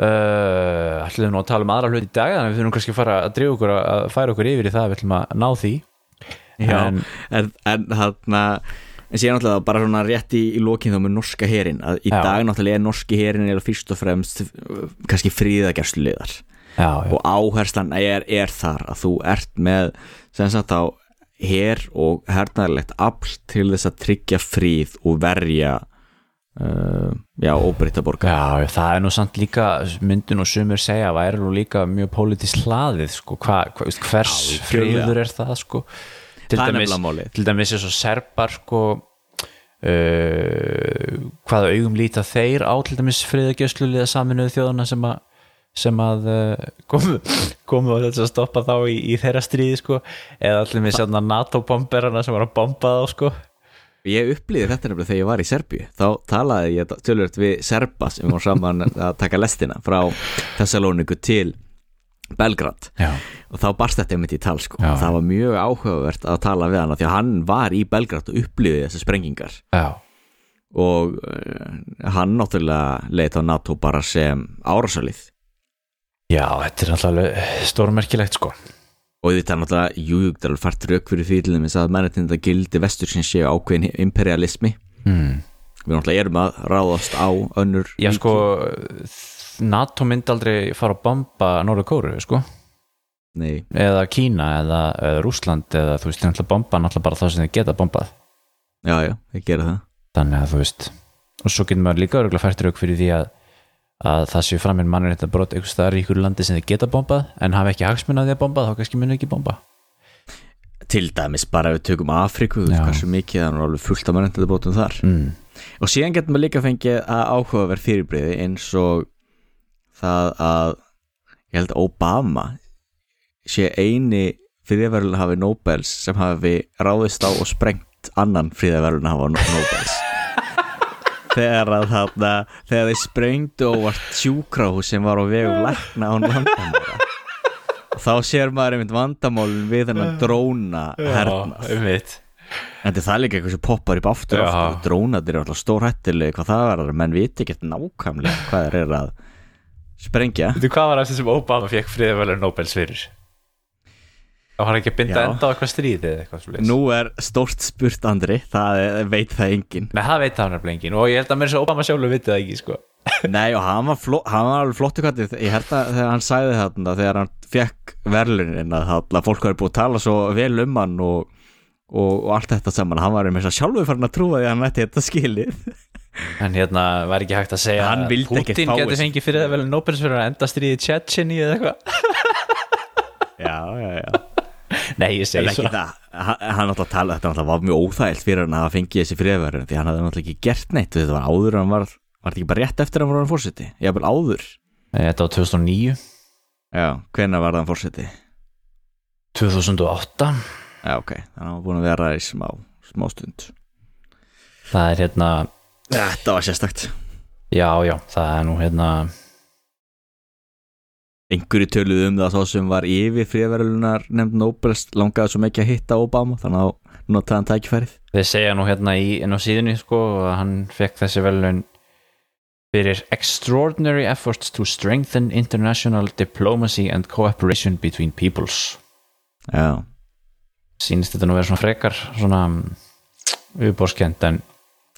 uh, ætlum nú að tala um aðra hlut í dag þannig að við þurfum kannski að fara að drífa okkur að að færa okkur yfir í það, við ætlum að ná því. Já, En- en, en þarna en síðan náttúrulega bara svona rétt í, í lokin þá með norska herin, að í Já. dag náttúrulega er norski herin eða fyrst og fremst uh, kannski já, og áherslan er, er þar að þú ert með sem sagt á her og hernaðarlegt afl til þess að tryggja fríð og verja uh, já, óbreytta borgar Já, það er nú samt líka myndin og sumur segja að væri nú líka mjög pólitísk hlaðið sko, hva, hva, hvers Já, friður er það sko til dæmis, til dæmis er svo serbar sko uh, hvaða augum líta þeir á til dæmis friðagjösluliða saminuðu þjóðuna sem að sem að uh, komu, komu og að stoppa þá í, í þeirra stríði sko eða allir með sérna NATO-bomberana sem var að bomba þá sko. Ég upplýði þetta nefnilega þegar ég var í Serbíu. Þá talaði ég tölvöld við Serba sem var saman að taka lestina frá Thessaloniku til Belgrad. Já, og þá barst þetta einmitt í tal sko. Já. það var mjög áhugavert að tala við hann því að hann var í Belgrad og upplýði þessar sprengingar. Já, og uh, hann náttúrulega leit á NATO bara sem árasalið já þetta er náttúrulega stórmerkilegt sko. Og þetta er náttúrulega jújúgdal fært rauk fyrir til þess að mennetinn gildi vestur sem séu ákveðin imperialismi. Hmm. við náttúrulega erum að ráðast á önnur Já sko NATO myndi aldrei fara að bomba Norður Kóru sko. Nei, eða Kína eða, eða Rúsland eða þú veist, þeir náttúrulega bomba náttúrulega bara það sem þeir geta bombað. Já já, ég gera það. Þannig að þú veist og svo getur maður líka örgulega fært rauk fyrir því að að það séu framinn mannir þetta brot einhvers staðar í ykkur landi sem þeir geta bombað en hafa ekki hagsmun að að bomba þá kannski muni ekki bomba. Til dæmis bara við tökum Afríku þú veist hversu mikið það er alveg fullt af mennetinn brotum þar. Mm. og síðan getur maður líka fengið að áhugaverð fyrirbriði eins og það að ég held Obama sé eini friðarverðun hafi Nobels sem hafi ráðist á og sprengt annan friðarverðun hafa Nobels þegar að þarna þegar þeir sprengdu og var sjúkrahús sem var á vegu lækna án vandamóla og þá sér maður einmitt vandamólin við hennar dróna hernað. um mitt En þetta er líka eitthvað sem poppar upp aftur aftur. Drónatir eru alltaf stórhættilega hvað það verður menn viti ekkert nákvæmlega hvað eru að sprengja. Þú hvað var það sem Obama fekk friðavælur Nobels fyrir? Þá var hann ekki að binda Já. enda á eitthvað stríði eða eitthvað svo Nú er stórt spurt Andri. Það er, veit það engin Nei, það veit hann nefnilega enginn. Og ég held að mér svo Obama sjálfur vitið það ekki sko. Nei og hann var, fló, hann var alveg flottu kvættið ég held að þegar hann sagði þarna þegar hann fekk verðlunin að þarna, fólk var búið að tala svo vel um hann og, og, og allt þetta saman hann var með þess að sjálfur farin að trúa því að hann ætti þetta skilið En hérna var ekki hægt að segja Hann að Putin þessu. fengið friðavælur Nobels fyrir að enda stríði Tjetjeni eða eitthvað. Já, já, já. Nei, ég segi svo. það, hann, hann náttúrulega tala, þetta var mjög óþægilt fyrir hann að hafa fengið þessi friðverðin því hann hafði náttúrulega ekki gert neitt þetta var áður hann var, var þetta ekki bara rétt eftir að hann var fórseti, ég hafði áður. Nei, Þetta var 2009 Já, hvenær var hann fórseti? 2008 Já, ok, þannig að hann var búin að vera í smá, smá stund. Það er hérna Þetta var sérstakt. Já, já, það er nú hérna Einhverju töluðu um það svo sem var yfir friðverðunar nefnd Nobels langaði svo mikið að hitta Obama þannig að notaði hann tækifærið. Þeir segja nú hérna í, inn á síðunni sko að hann fekk þessi velun fyrir extraordinary efforts to strengthen international diplomacy and cooperation between peoples. Já, sýnist þetta nú vera svona frekar svona viðbórskend en,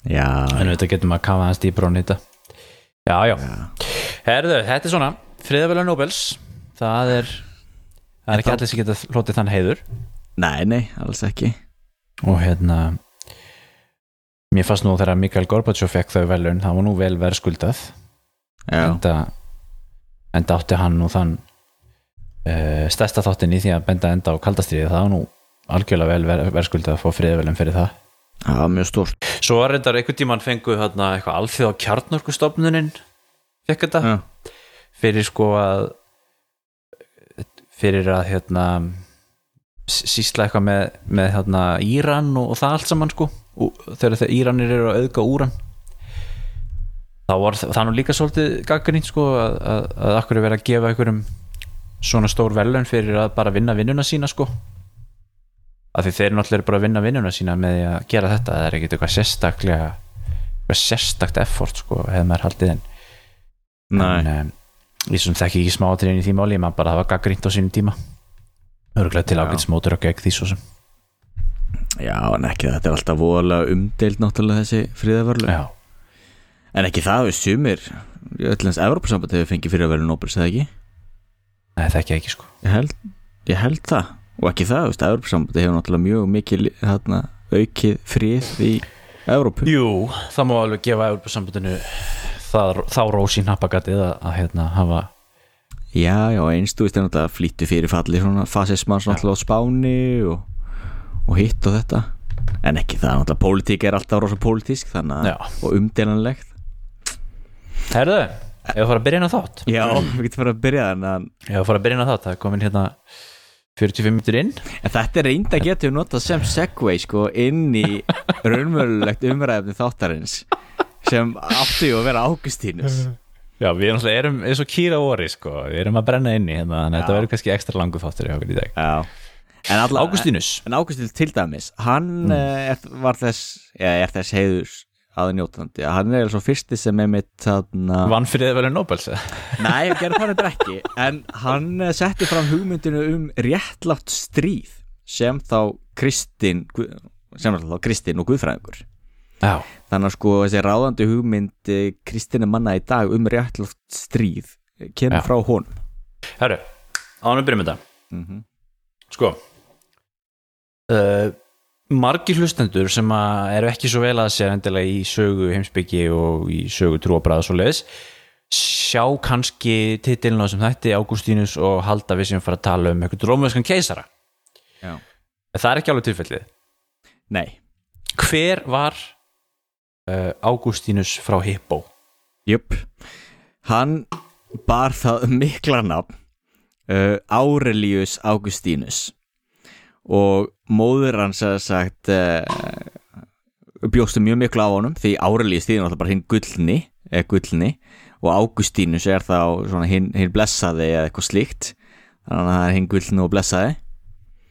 já, en þetta getur maður að kafa hans dýbra á nýta. Já, já, herðu, þetta er svona friðavelun Nobels. Það er það er ekki allir sem geta hlotið þann heiður. Nei, nei, alls ekki. Og hérna mér fannst nú þegar Mikael Gorbachev fekk þau velun, það var nú vel verðskuldað Já, enda, enda átti hann nú þann uh, stærsta þáttin í því að benda enda á kaldastriði það var nú algjörlega vel ver, verðskuldað að fá friðavelun fyrir það það var mjög stórt. Svo var reyndar einhvern tímann fengu þarna eitthvað alþjóð á kjarnorkustofnunin fekk þetta. Já, fyrir sko að fyrir að hérna s- sýsla eitthvað með, með hérna Íran og, og það allt saman sko. Og þegar þeir Íranir eru að auðga úran. Þá var það nú líka svolítið gaggrínt sko að, að, að akkur er verið að gefa einhverjum svona stór velun fyrir að bara vinna vinnuna sína sko af því þeir náttúrulega eru bara að vinna vinnuna sína með því að gera þetta, það er ekkert eitthvað sérstaklega eitthvað sérstakt effort sko hefði maður haldið en nei, en um, ég sem þekki ekki smáatriðin í því máli maður bara það var gaggrínt á sínum tíma. Örgulega til Já. ágætt smótur og gegn því svo sem. Já, en ekki þetta er alltaf voðalega umdeild náttúrulega þessi friðarverðlu já, En ekki það, við sumir Öllens Evrópusamband hefur fengið vera Nobels eða ekki? Nei, þekki ég ekki sko. Ég held, ég held það og ekki það, þú veist, Evrópusamband hefur náttúrulega mjög mikið þarna, aukið frið í Evrópu. Jú, það má alveg gefa Európa-sambandinu þá rósi nappagatið að, að hérna hafa Já, já, eins þú veist er náttúrulega flýttu fyrir falli svona fasismann svona alltaf á Spáni og, og hitt og þetta. En ekki það, náttúrulega pólitík er alltaf rosa pólitísk þannig að, og umdelanlegt Herðu, ef að fara að byrja inn á þátt? Já, við getum fara að byrja þannig að Ef að fara að byrja inn á þátt, það er komin hérna 45 minnur inn En þetta reynda að getum notað sem segway sko inn í raunmjölulegt umræðefni þáttarins sem áttu að vera Águstínus Já, við náttúrulega erum eins og kýra vori sko. við erum að brenna inni hérna, þannig að Já. þetta verður kannski ekstra langu þáttur í okkur í dag Já En Águstínus, En Águstínus til dæmis, hann mm. er, var þess, ja, er þess heiðurs aðnjótandi, hann er svo fyrsti sem er mitt þarna vann fyrir það velja Nobels eða? Nei, ég gerði það þetta ekki En hann eh, setti fram hugmyndinu um réttlátt stríð sem þá Kristinn sem þá Kristinn og Guðfræðingur. Já, Þannig að sko þessi ráðandi hugmynd Kristinn er manna í dag um réttlátt stríð eh, kemur Já. frá honum. Herru, ánum byrjum þetta. Mm Sko uh, Margir hlustendur sem eru ekki svo vel að sér endilega í sögu heimsbyggi og í sögu trúabræða svo leiðis sjá kannski titilin á þessum þætti Ágústínus og halda við sem fara að tala um eitthvað rómverskan keisara. Já. Það er ekki alveg tilfellið. Nei, Hver var uh, Ágústínus frá Hippo? jöp Hann bar það mikla nafn uh, Aurelius Augustínus og móður hans hefði sagt uh, bjóstu mjög miklu á honum því Aurelius þýðir náttúrulega bara hinn gullni eða gullni. Og Augustínus er þá hinn, hinn blessaði eða eitthvað slíkt. Þannig að það er hinn gullni og blessaði.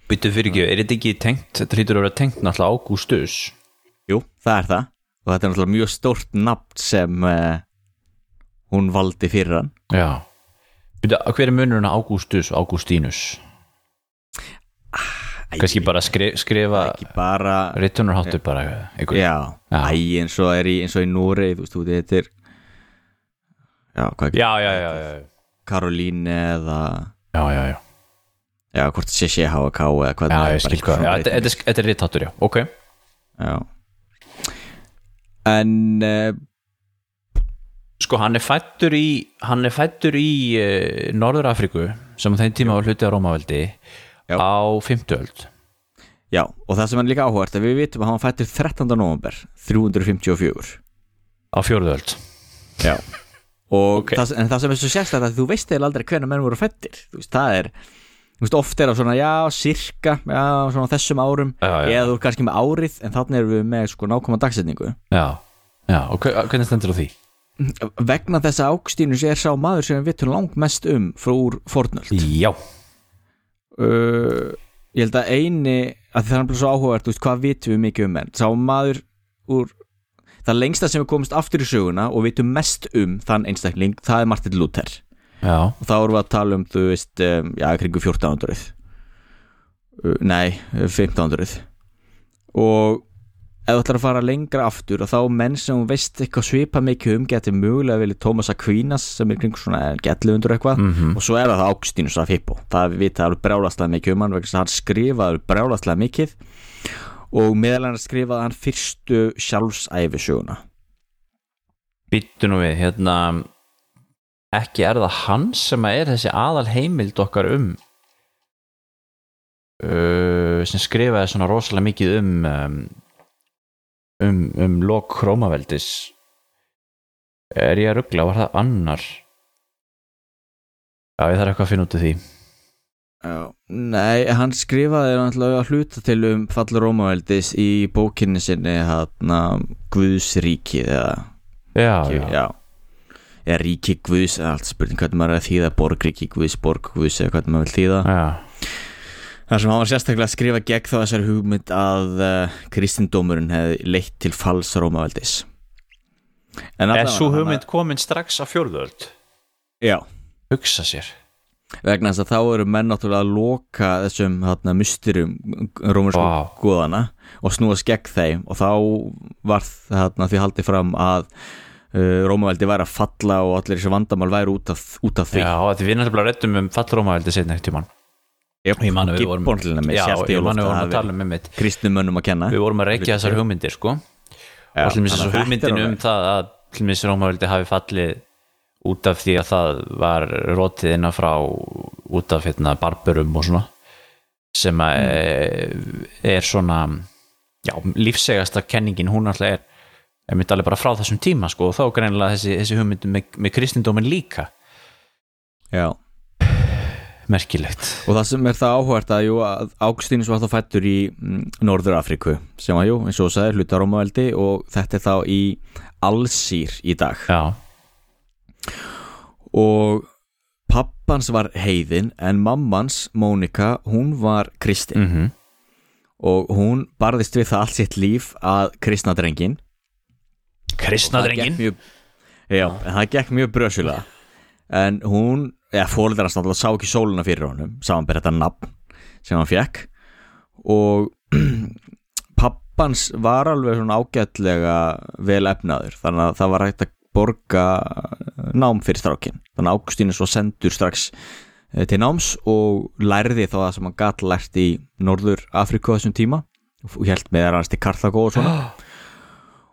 Byttu fyrir ekki, er þetta ekki tengt þetta hlýtur að vera tengt náttúrulega Ágústus? Jú, það er það. Og þetta er náttúrulega mjög stórt nafn sem uh, hún valdi fyrir hann. Já. Byttu, hver er munurinn á Ágústus og Ágústínus? Kannski bara skri, skrifa Rittunarháttur bara einhver. Já, Já. æ, eins og er í, í Núri þú veist, þú veit, þetta er Já, hvað ekki, já, já, já, Karolín eða já, já, já. Já, hvort sé sé HK eða hvað já ég skil eitthvað hvað þetta- er- rittháttur, já, ok Já En uh, Sko, hann er fættur í hann er fættur í uh, Norður Afríku sem á þeim tíma var hluti á Rómaveldi Já. á 50 öld Já, og það sem er líka áhugart að við vitum að hann var fættur 13. november 354 á fjórðu öld Já Og Ok. það, en það sem er svo að þú veist eða aldrei hvernig menn voru fættir Þú veist, það er Þú veist, oft er það svona, já, sirka Já, svona þessum árum Já, já. Eða þú er kannski með árið En þannig erum við með sko nákvæma dagsetningu Já, já, og hve- hvernig stendur á því? Vegna þess að Ágstínus er sá maður sem við vitum langt mest um frá úr fornöld Já, uh, Ég held að eini að það er bara svo áhugavert, veist, hvað vitum við mikið um menn? Sá maður úr Það lengsta sem við komumst aftur í söguna og vitum mest um þann einstakling, það er Martin Luther. Já, og þá erum við að tala um, þú veist, um, já, kringu 1400 uh, Nei, 1500 og ef þú ætlar að fara lengra aftur og þá menn sem þú veist eitthvað svipa mikið um geti mögulega vilja Thomas Aquinas sem er kringu svona 1100 eitthvað. Mhm. og svo er það Augustínus af Hippo það við vita alveg brjálaslega mikið um hann vegna að hann skrifaði brjálaslega mikið. Og meðal hann skrifaði hann fyrstu sjálfsæfisöguna Býttu nú við, hérna ekki er það hann sem er þessi aðal heimild okkar um uh, sem skrifaði svona rosalega mikið um um, um, um lok krómaveldis er ég að ruggla, var það annar? Já, ég þarf eitthvað að finna út af því. Já, nei, hann skrifaði náttúrulega að hluta til um fallur Rómaveldis í bókinni sinni hann Guðsríkið eða já, já. já, eða ríki Guðs allt spurning hvernig maður er að þýða borgríki Guðs, borg Guðs eða hvernig maður vil þýða. Já. Þar sem hann var sérstaklega að skrifa gegn þá þessari hugmynd að uh, kristindómurinn hefði leitt til falls Rómaveldis. En hann- hugmynd komin strax á fjórðöld Já, hugsa sér. Vegna þess að þá eru menn náttúrulega að loka þessum hérna, mysterum rómursku Vá. góðana og snúast gegn þeim. Og þá var þarna því haldið fram að uh, Rómaveldi væri að falla og allir þessi vandamál væri út af, út af því. Já, því við náttúrulega rettum um fall Rómaveldi setna eitt tímann Yep. ég man að við vorum ég að tala um kristnumönnum að kenna. Við vorum að reykja þessar hugmyndir sko. Já, og þetta er hugmyndin um það að til dæmis Rómaveldi hafi fallið út af því að það var rótið innan frá út af hérna, barburum og svona sem Mm. er svona já, lífsegasta kenningin. Hún alltaf er, er myndi alveg bara frá þessum tíma sko, og þá greinilega þessi, þessi hugmyndin með, með kristindómin líka. Já, merkilegt. Og það sem er það áhvert að, að Águstínus var þá fættur í mm, Norður Afríku sem var, jú, eins og þú sagðir, hluta Rómaveldi og þetta er þá í Alsýr í dag. Já, og pappans var heiðin en mammans, Mónika, hún var kristin. Mhm. Og hún barðist við það allt sitt líf að kristna drengin kristnadrengin mjög, Já, en það gekk mjög brösulega en hún, eða fólður hans náttúrulega sá ekki sóluna fyrir honum samanber þetta nafn sem hann fekk og pappans var alveg svona ágætlega vel efnaður þannig að það var hægt að borga nám fyrir strákin þannig að Águstínus var sendur strax eh, til náms og lærði þá það sem hann gat lært í Norður Afriku á þessum tíma og held með hans til Karthago og svona.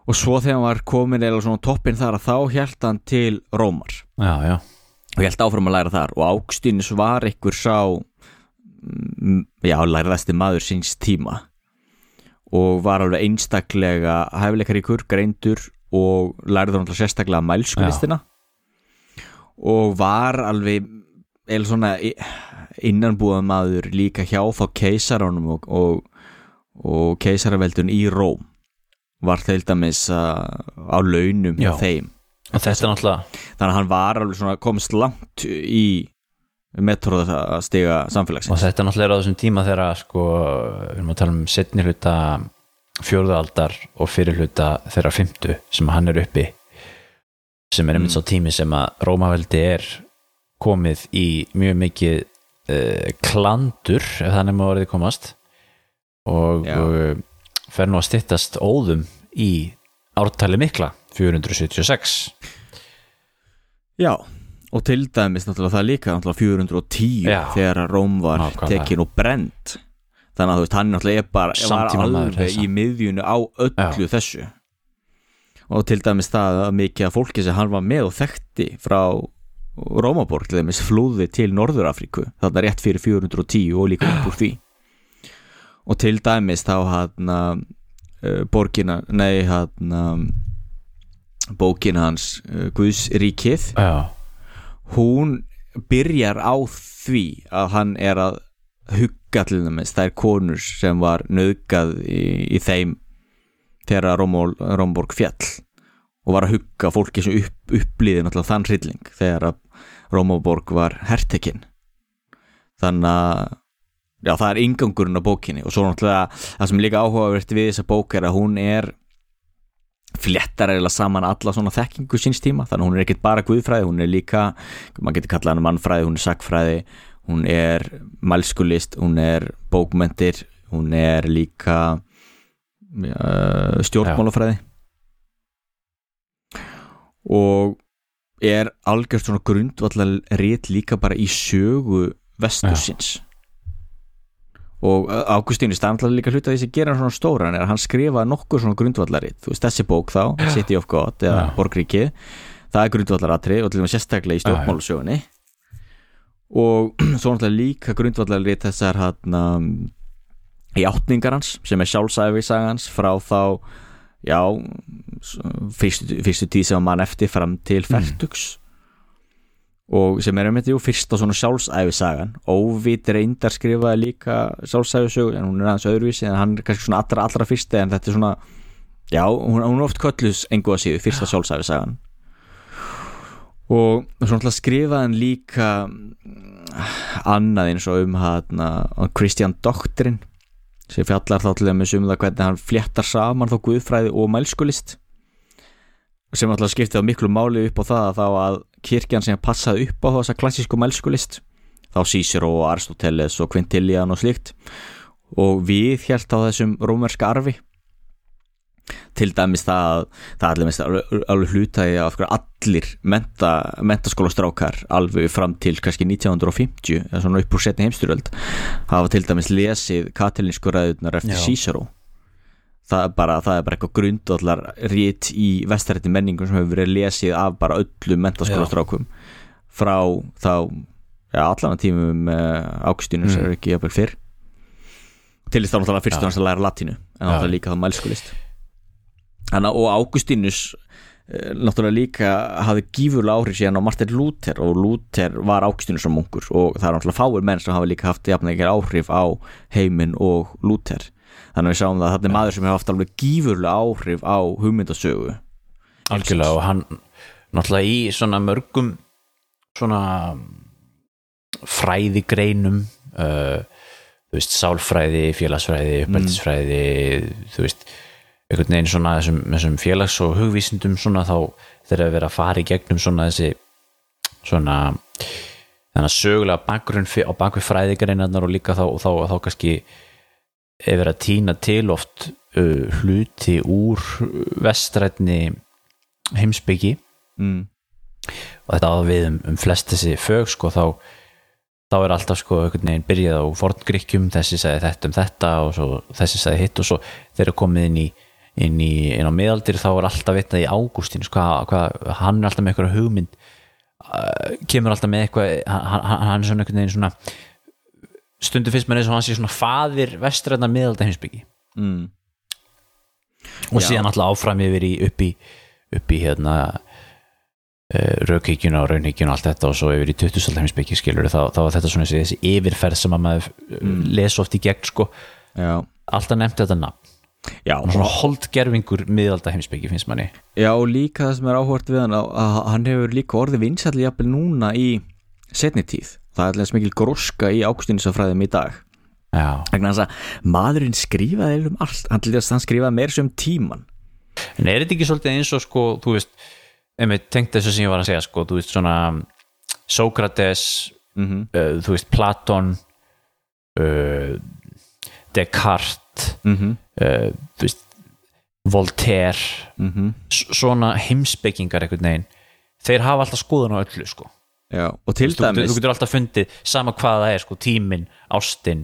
Og svo þegar hann var komin eða svona á toppinn þar að þá held hann til Rómar. Já, já, og held áfram að læra þar. Og Águstínus var einhver sá mm, já, læraðasti maður síns tíma. Og var alveg einstaklega hæfileikaríkur, greindur og hann alltaf sérstaklega mælskulistina og var alveg eða svona innanbúða maður líka hjá þá keisaranum og, og, og keisaraveldun í Róm. Var til dæmis uh, á launum hjá Já. þeim og þetta er náttúrulega þannig að hann var alveg svona komist langt í metróða að stiga og samfélagsins þetta er náttúrulega á þessum tíma þegar sko, við erum að tala um setni hluta fjórðaldar og fyrir hluta þeirra fymtu sem hann er uppi sem er einmitt svo tími sem að Rómaveldi er komið í mjög mikið uh, klandur ef þannig má orðið komast. Og Já. uh, fer nú að styttast óðum í ártali mikla 476 Já, og til dæmis náttúrulega það líka náttúrulega 410 Já. þegar Róm var Nákvæmlega. tekin og brent þannig að þú veist, hann náttúrulega er bara var Samtímamaður alveg í miðjunu á öllu þessu. Og til dæmis það að mikið af fólki sem hann var með og þekkti frá Rómaborg til dæmis flúði til Norður-Afríku þarna rétt fyrir 410 og líka upp úr því. Og til dæmis þá hann borgina, nei hann bókin hans uh, Guðsríkið. Já, hún byrjar á því að hann er að hugga til dæmis þær konur sem var nöðgað í, í þeim þegar Rómborg fjall og var að hugga fólki sem upp, upplýði þann hrylling þegar að Rómaborg var hertekinn. Þannig að já það er ingangurinn á bókinni og svo náttúrulega það sem líka áhugavert við þessa bók er að hún er fléttar eða saman alla svona þekkingu síns tíma. Þannig hún er ekkert bara guðfræði, hún er líka maður getur kallað hana mannfræði, hún er sakfræði hún er mælskulist hún er bókmentir hún er líka uh, stjórnmálafræði. Og er algjört svona grundvallar rétt líka bara í sögu vestursins og Águstínu stannlega líka hluta því sem gera hann svona stóran er að hann skrifa nokkur svona grundvallaritt. Þú veist þessi bók þá, City of God eða Já. Borgríkið, það er grundvallaratri og til og með sérstaklega í stjórnmálusögunni og svo náttúrulega líka grundvallaritt þessar hann um, játningar hans sem er sjálfsæfisagans frá þá já fyrstu, fyrstu tíð sem mann eftir fram til færtugs og sem er einmitt jú fyrsta svona sjálfsæfisagan Óvít reyndar skrifaði líka sjálfsæfisögu en hún er aðeins öðruvísi en hann er kannski svona allra allra fyrsti en þetta er svona já, hún, hún er oft köllus engu að síðu fyrsta sjálfsæfisagan og svona skrifaði hann líka mm, annað eins og um hann Kristján Doktrin sem fjallar þá til þeim um það hvernig hann fléttar saman þá guðfræði og mælskulist sem alltaf skiptið á miklu máli upp á það að þá að kirkjan sem passaði upp á þessa klassísku mælskulist þá Cicero og Aristoteles og Quintilian og slíkt og við hjælt á þessum rómerska arfi til dæmis það að það allir, mest, alveg, hlutaði að allir menta, mentaskólastrákar alveg fram til kannski 1950 eða svona upp úr setni heimstyröld hafa til dæmis lesið katilinsku ræðunar eftir Já. Cicero það er bara, það er bara eitthvað grundallar rít í vestarætti menningum sem hefur verið lesið af bara öllum mentaskólastrákum frá þá ja, allan tímum uh, ákstjunum sem Mm. er ekki jafnvel fyrr til þess þá náttúrulega fyrst Já. og hans að læra latínu en Já. náttúrulega líka þá mælskulist Þannig að og Águstínus eh, náttúrulega líka hafði gífurlega áhrif síðan á Martin Luther og Luther var Águstínus som munkur og það er náttúrulega fáir menn sem hafa líka haft jafn ekki áhrif á heiminn og Luther þannig að við sáum það að þetta er maður sem hefur haft alveg gífurlega áhrif á hugmyndasögu. Algjörlega og hann náttúrulega í svona mörgum svona fræðigreinum uh, þú veist, sálfræði, félagsfræði uppeldisfræði, þú veist einhvern veginn svona þessum, þessum félags og hugvísindum svona þá þeir að vera að fara í gegnum svona þessi svona þannig að sögulega bakgrunn á bakvið fræðigreinarnar og líka þá, þá, þá kannski er verið að týna til oft uh, hluti úr vestrætni heimsbyggi mm. og þetta á við um, um flest þessi fög sko þá þá er alltaf sko einhvern veginn byrjað á forngrykkjum, þessi sagði þetta um þetta og svo þessi sagði hitt og svo þeir eru komið inn í, inn í inn á miðaldir þá er alltaf vitnað í Ágústín sko, hann er alltaf með eitthvað hugmynd uh, kemur alltaf með eitthvað hann, hann, hann er svona einhvern veginn svona stundum finnst mér eins og hann sé svona faðir vestræðna miðalda heimsbyggi Mm. og Já. síðan alltaf áfram yfir í upp í, upp í hérna uh, raukíkjuna og raunhíkjuna og allt þetta og svo yfir í 20. heimsbyggi skilur þá, þá var þetta svona þessi, þessi yfirferð sem að maður mm. les oft í gegn sko Já, alltaf nefndi þetta nafn já, svona holdgerfingur miðalda heimsbyggi finnst manni já og líka það sem er áhvert við hann að hann hefur líka orðið vinsætli jafnvel núna í setni tíð það er alltaf mikil gróska í ákstýnisafræðum í dag. Að maðurinn skrifaði um allt, hann hann skrifaði meir sem um tíman en er þetta ekki svolítið eins og sko, þú veist einmitt tengt þessu sem ég var að segja sko, þú veist svona Sókrates mm uh, þú veist Platon uh, Descartes -hmm. uh, þú veist Voltaire Mm s- svona heimspekingar einhvern veginn. Þeir hafa alltaf skoðun á öllu sko. Já, og til dæmis þú getur alltaf fundið sama hvað það er sko, tíminn, ástin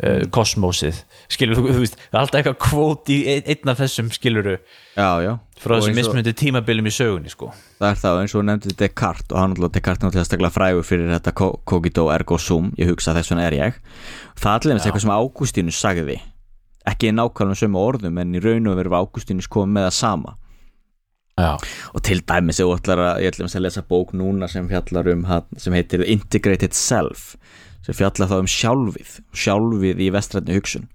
uh, kosmósið, skilur þú, þú veist það er alltaf eitthvað kvót í ein- einn af þessum skiluru Já, já. frá þessum mismunandi tímabilum í sögunni sko. Það er það, eins og nefndi Descartes og hann alltaf Descartes náttúrulega staklega frægur fyrir þetta co- cogito ergo sum, ég hugsa þess vegna er ég. Það er allir eitthvað sem Ágústínus sagði. Ekki í nákvæmlega sömu orðum en í raun og veru Ágústínus komið með það sama já, og til dæmis þú ætlar að, ég ætlum að lesa bók núna sem fjallar um sem heitir Integrated Self sem fjallar þá um sjálfið sjálfið í vestrætni hugsun.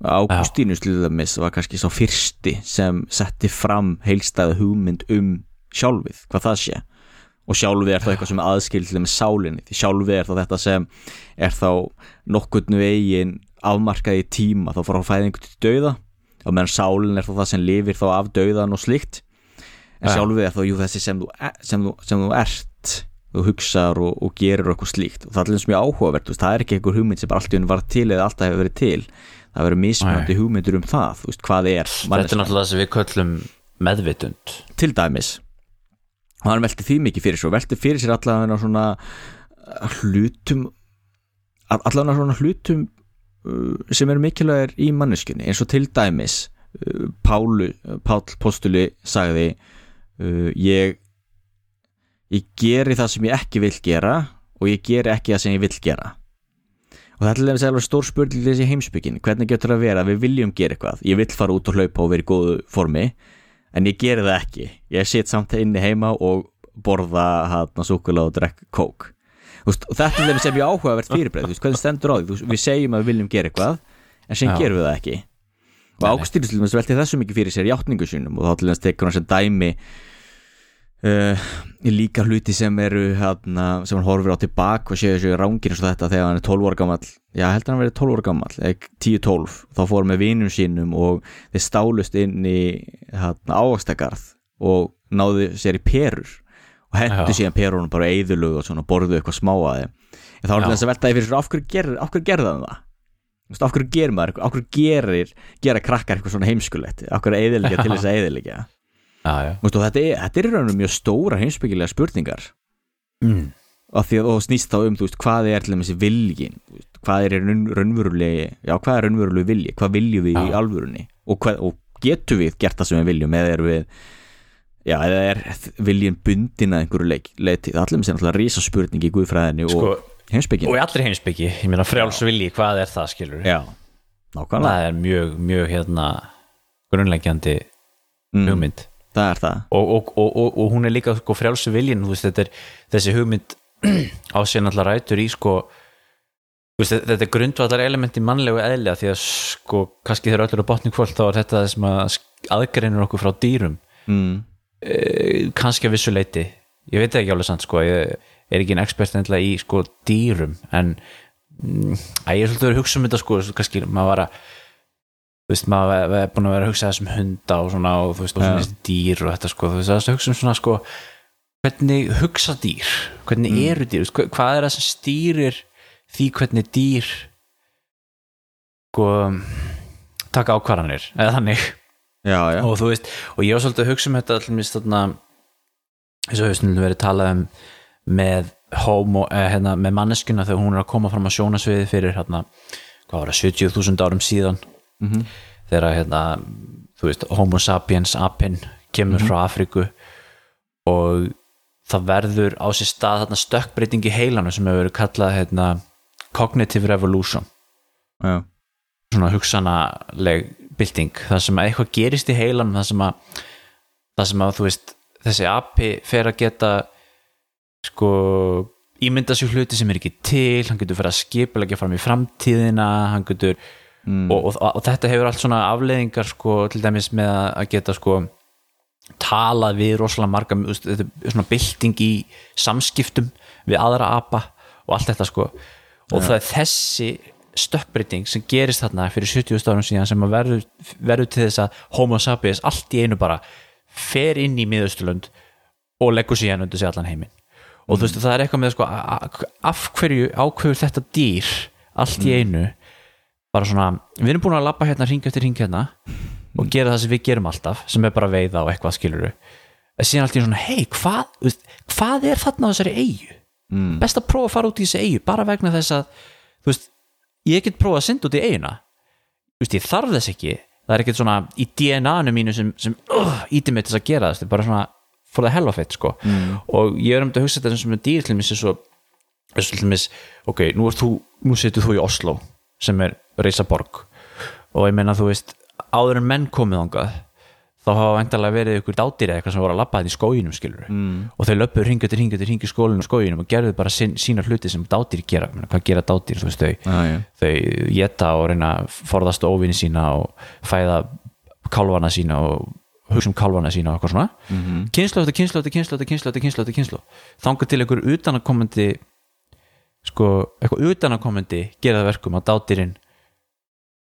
Til dæmis var kannski sá fyrsti sem setti fram heilstæða hugmynd um sjálfið, hvað það sé. Og sjálfið er þá eitthvað sem er aðskildið með sálinni því sjálfið er þá þetta sem er þá nokkurnu vegin afmarkað í tíma þá frá fæðingu til dauða. Og meðan sálin er þá það sem lifir þá af dauðan og slíkt en Já. sjálfið er þá jú þessi sem þú, e- sem þú, sem þú ert þú hugsar og, og gerir eitthvað slíkt. Og það er alveg mjög áhugavert, það er ekki einhver hugmynd sem bara allt í unni var til eða alltaf hefur verið til. Það verður mismunandi hugmyndur um það veist, hvað er þetta er náttúrulega það sem við köllum meðvitund. Til dæmis. Og hann velti því mikið fyrir sér og velti fyrir sér allavega svona uh, hlutum allavega svona hlutum uh, sem eru mikilvægir í manneskjunni. Eins og til dæmis uh, Pálu, Pál Postuli sagði uh, ég ég geri það sem ég ekki vil gera og ég geri ekki það sem ég vil gera. Og það er til dæmis alveg stór spurning þessi heimsbyggin, hvernig getur það að vera að við viljum gera eitthvað, ég vil fara út og hlaupa og vera í góðu formi en ég geri það ekki. Ég sitt samt inni heima og borða hann súkula og drekk kók. Og þetta er þeim sem ég áhugavert fyrirbreið þú veist, hvernig stendur á því, við segjum að við viljum gera eitthvað en sem Já. gerum við það ekki. Og dæmis velti þessu mikið fyrir sér í játningu sínum og þá til dæmis tekur hann sem dæmi uh, líka hluti sem eru hana, sem hann horfir á tilbak og séu þessu rángir eins og þetta þegar hann er 12 ára gammal já, ég held að hann verið 12 ára gammal 10-12, þá fór hann með vinum sínum og þeir stálust inn í hana, ávastagarð og náðu sér í perur. Og hendu síðan perunum bara eðulög og svona borðu eitthvað smá að þeim. En þá er þess að veltaði fyrir af hverju gerir, af hverju gerði hann það? Af hverju gerir maður, af hverju gerir gera krakkar eitthvað svona heimskulegt? Af hverju eðilegja til þess að eðilegja veist, og þetta er, þetta er í raunum mjög stóra heimsbyggilega spurningar. Mm. af því að og snýst þá um, veist, hvað er til þessi viljin, veist, hvað er raun, raunverulegi, já, hvað er raunverulegi vilji? Hvað viljum við í Já. alvörunni? Og, hvað, og getum við gert það sem við viljum? Eða er við já, eða er viljin bundin að einhverju leik, leiti, það allir með sér náttúrulega rísa spurning í guðfræðinni sko, og heimspekin og í allri heimsbyggi, ég meina frjáls vilji hvað er það skilur já, nákvæmlega, það er mjög, mjög hérna grunnleggjandi Mm, hugmynd það er það. Og, og, og, og, og hún er líka sko, frjálsu viljin, veist, þetta er þessi hugmynd á sér náttúrulega rætur í sko veist, þetta er grundvallar element í mannlegu eðli af því að sko, kannski þegar öllur á botni kvöld þá er þetta það sem að aðgreinur okkur frá dýrum. Mm, Eh, kannski að vissu leiti ég veit ekki alveg sant sko ég er ekki en expert endilega í sko dýrum en mm, að ég er svolítið að hugsa um þetta sko kannski maður var að þú veist maður er búin að vera að hugsa þessum hunda og svona og þú veist og svona þessi dýr og þetta sko. Þú veist að hugsa um svona sko hvernig hugsa dýr? Hvernig eru dýr, veist, hva- hvað er það sem stýrir því hvernig dýr sko taka ákvarðanir? Eða þannig? Já, já, og þú veist, og ég var svolítið að hugsa um þetta allir þarna eins og hefur stundum verið talað um með homo, eh, hérna, með manneskuna þegar hún er að koma fram á sjónasviði fyrir hérna, hvað var það, 70.000 árum síðan Mhm. þegar hérna, þú veist, homo sapiens apinn kemur frá Afríku og það verður á sér stað þarna stökkbreyting í heilanu sem hefur verið kallað hérna, cognitive revolution. Já, svona hugsanaleg bylting, það sem að eitthvað gerist í heilanum það sem að, það sem að þú veist, þessi api fer að geta sko ímynda sér hluti sem er ekki til hann getur fyrir að skipulegja fram í framtíðina hann getur mm, og, og, og þetta hefur allt svona afleiðingar sko til dæmis með að- geta sko talað við rosalega marga þetta er svona bylting í samskiptum við aðra apa og allt þetta sko. Og það er þessi stökkbreyting sem gerist þarna fyrir 70 árum síðan sem að verður, verður til þess að homo sapiens allt í einu bara fer inn í miðausturlönd og leggur síðan undir sig allan heiminn. Og þú veist það er eitthvað með sko af hverju ákveður þetta dýr allt í einu bara svona, við erum búin að labba hérna ring eftir ring hérna og gera það sem við gerum alltaf sem er bara veiða og eitthvað skiluru en síðan allt í einu svona, hei, hvað hvað er þarna á þessari eigu mm, best að prófa að fara út í þessi eigu bara vegna þess að, þú veist ég get prófað að synda út í eiguna þú veist, ég þarf þess ekki. Það er ekkert svona í DNA-nu mínu sem, sem uh, íti mig til þess að gera þess, bara svona for the hell of it, sko. Mm, og ég er um þetta að hugsa þetta sem er dýr til til mér ok, nú, þú, nú setur þú í Oslo sem er reysa borg. Og ég meina þú veist áður en menn komið þangað þá hafa vendalega verið ykkur dátýr eða eitthvað sem voru að labba þetta í skóginum skilur mm, og þau löpuðu ringu til ringu til ringu í skólinu og skóginum og gerðu bara sín, sína hluti sem dátýr gera, meina, hvað gera dátýr þú veist þau já, já, þau geta og reyna forðast óvinni sína og fæða kálvana sína og hugsa um kálvana sína og eitthvað svona. Mhm, kynslu eftir kynslu eftir kynslu eftir kynslu eftir kynslu eftir kynslu þangar til einhver utanakomandi sko, eitthvað utanakomandi gera það verkum að dátýrin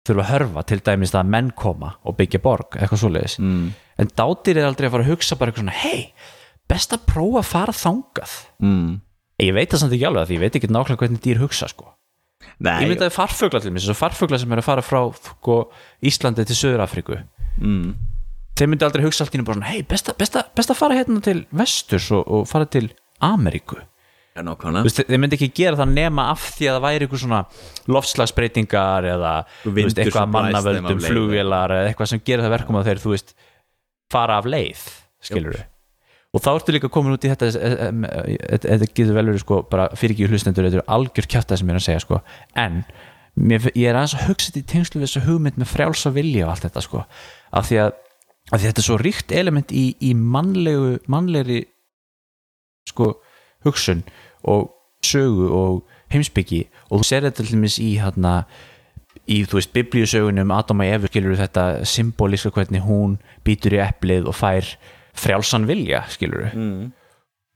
þurfa að hörfa til dæmis það að menn koma og byggja borg, eitthvað svoleiðis. Mm, en dátýr er aldrei að fara að hugsa bara eitthvað svona hei, best að prófa að fara þangað. Mm. ég veit það samt ekki alveg því ég veit ekki nákvæmlega hvernig dýr hugsa sko. Nei, ég myndaði farfugla til mér, farfugla sem er að fara frá sko, Íslandi til Söður Afríku mm, þeir myndi aldrei hugsa allt í svona hei, best, að- að- að fara hérna til vesturs og, og fara til Ameríku veist, þeir myndi ekki gera það nema af því að það væri eitthvað svona loftslagsbreytingar eða veist, eitthvað mannavöldum flugvélar eða eitthvað sem gerir það verkum að þeir þú veist, fara af leið skilur við og þá ertu líka komin út í þetta e- e- e- þetta getur vel verið sko bara fyrir ekki hlustendur, þetta er algjör kjátt sem ég er að segja sko, en mér, ég er aðeins að hugsa þetta í tengslu við þessu hugmynd með frjálsa vilja og allt þetta sko. Af því að, af því að þetta er svo ríkt element í, í mannlegu mannlegri sko hugsun og sögu og heimsbyggi og þú ser þetta til dæmis í hérna í, þú veist, biblíusögunum Adam og Evu skilur þetta symbolíska hvernig hún býtur í eplið og fær frjálsan vilja, skilur mm.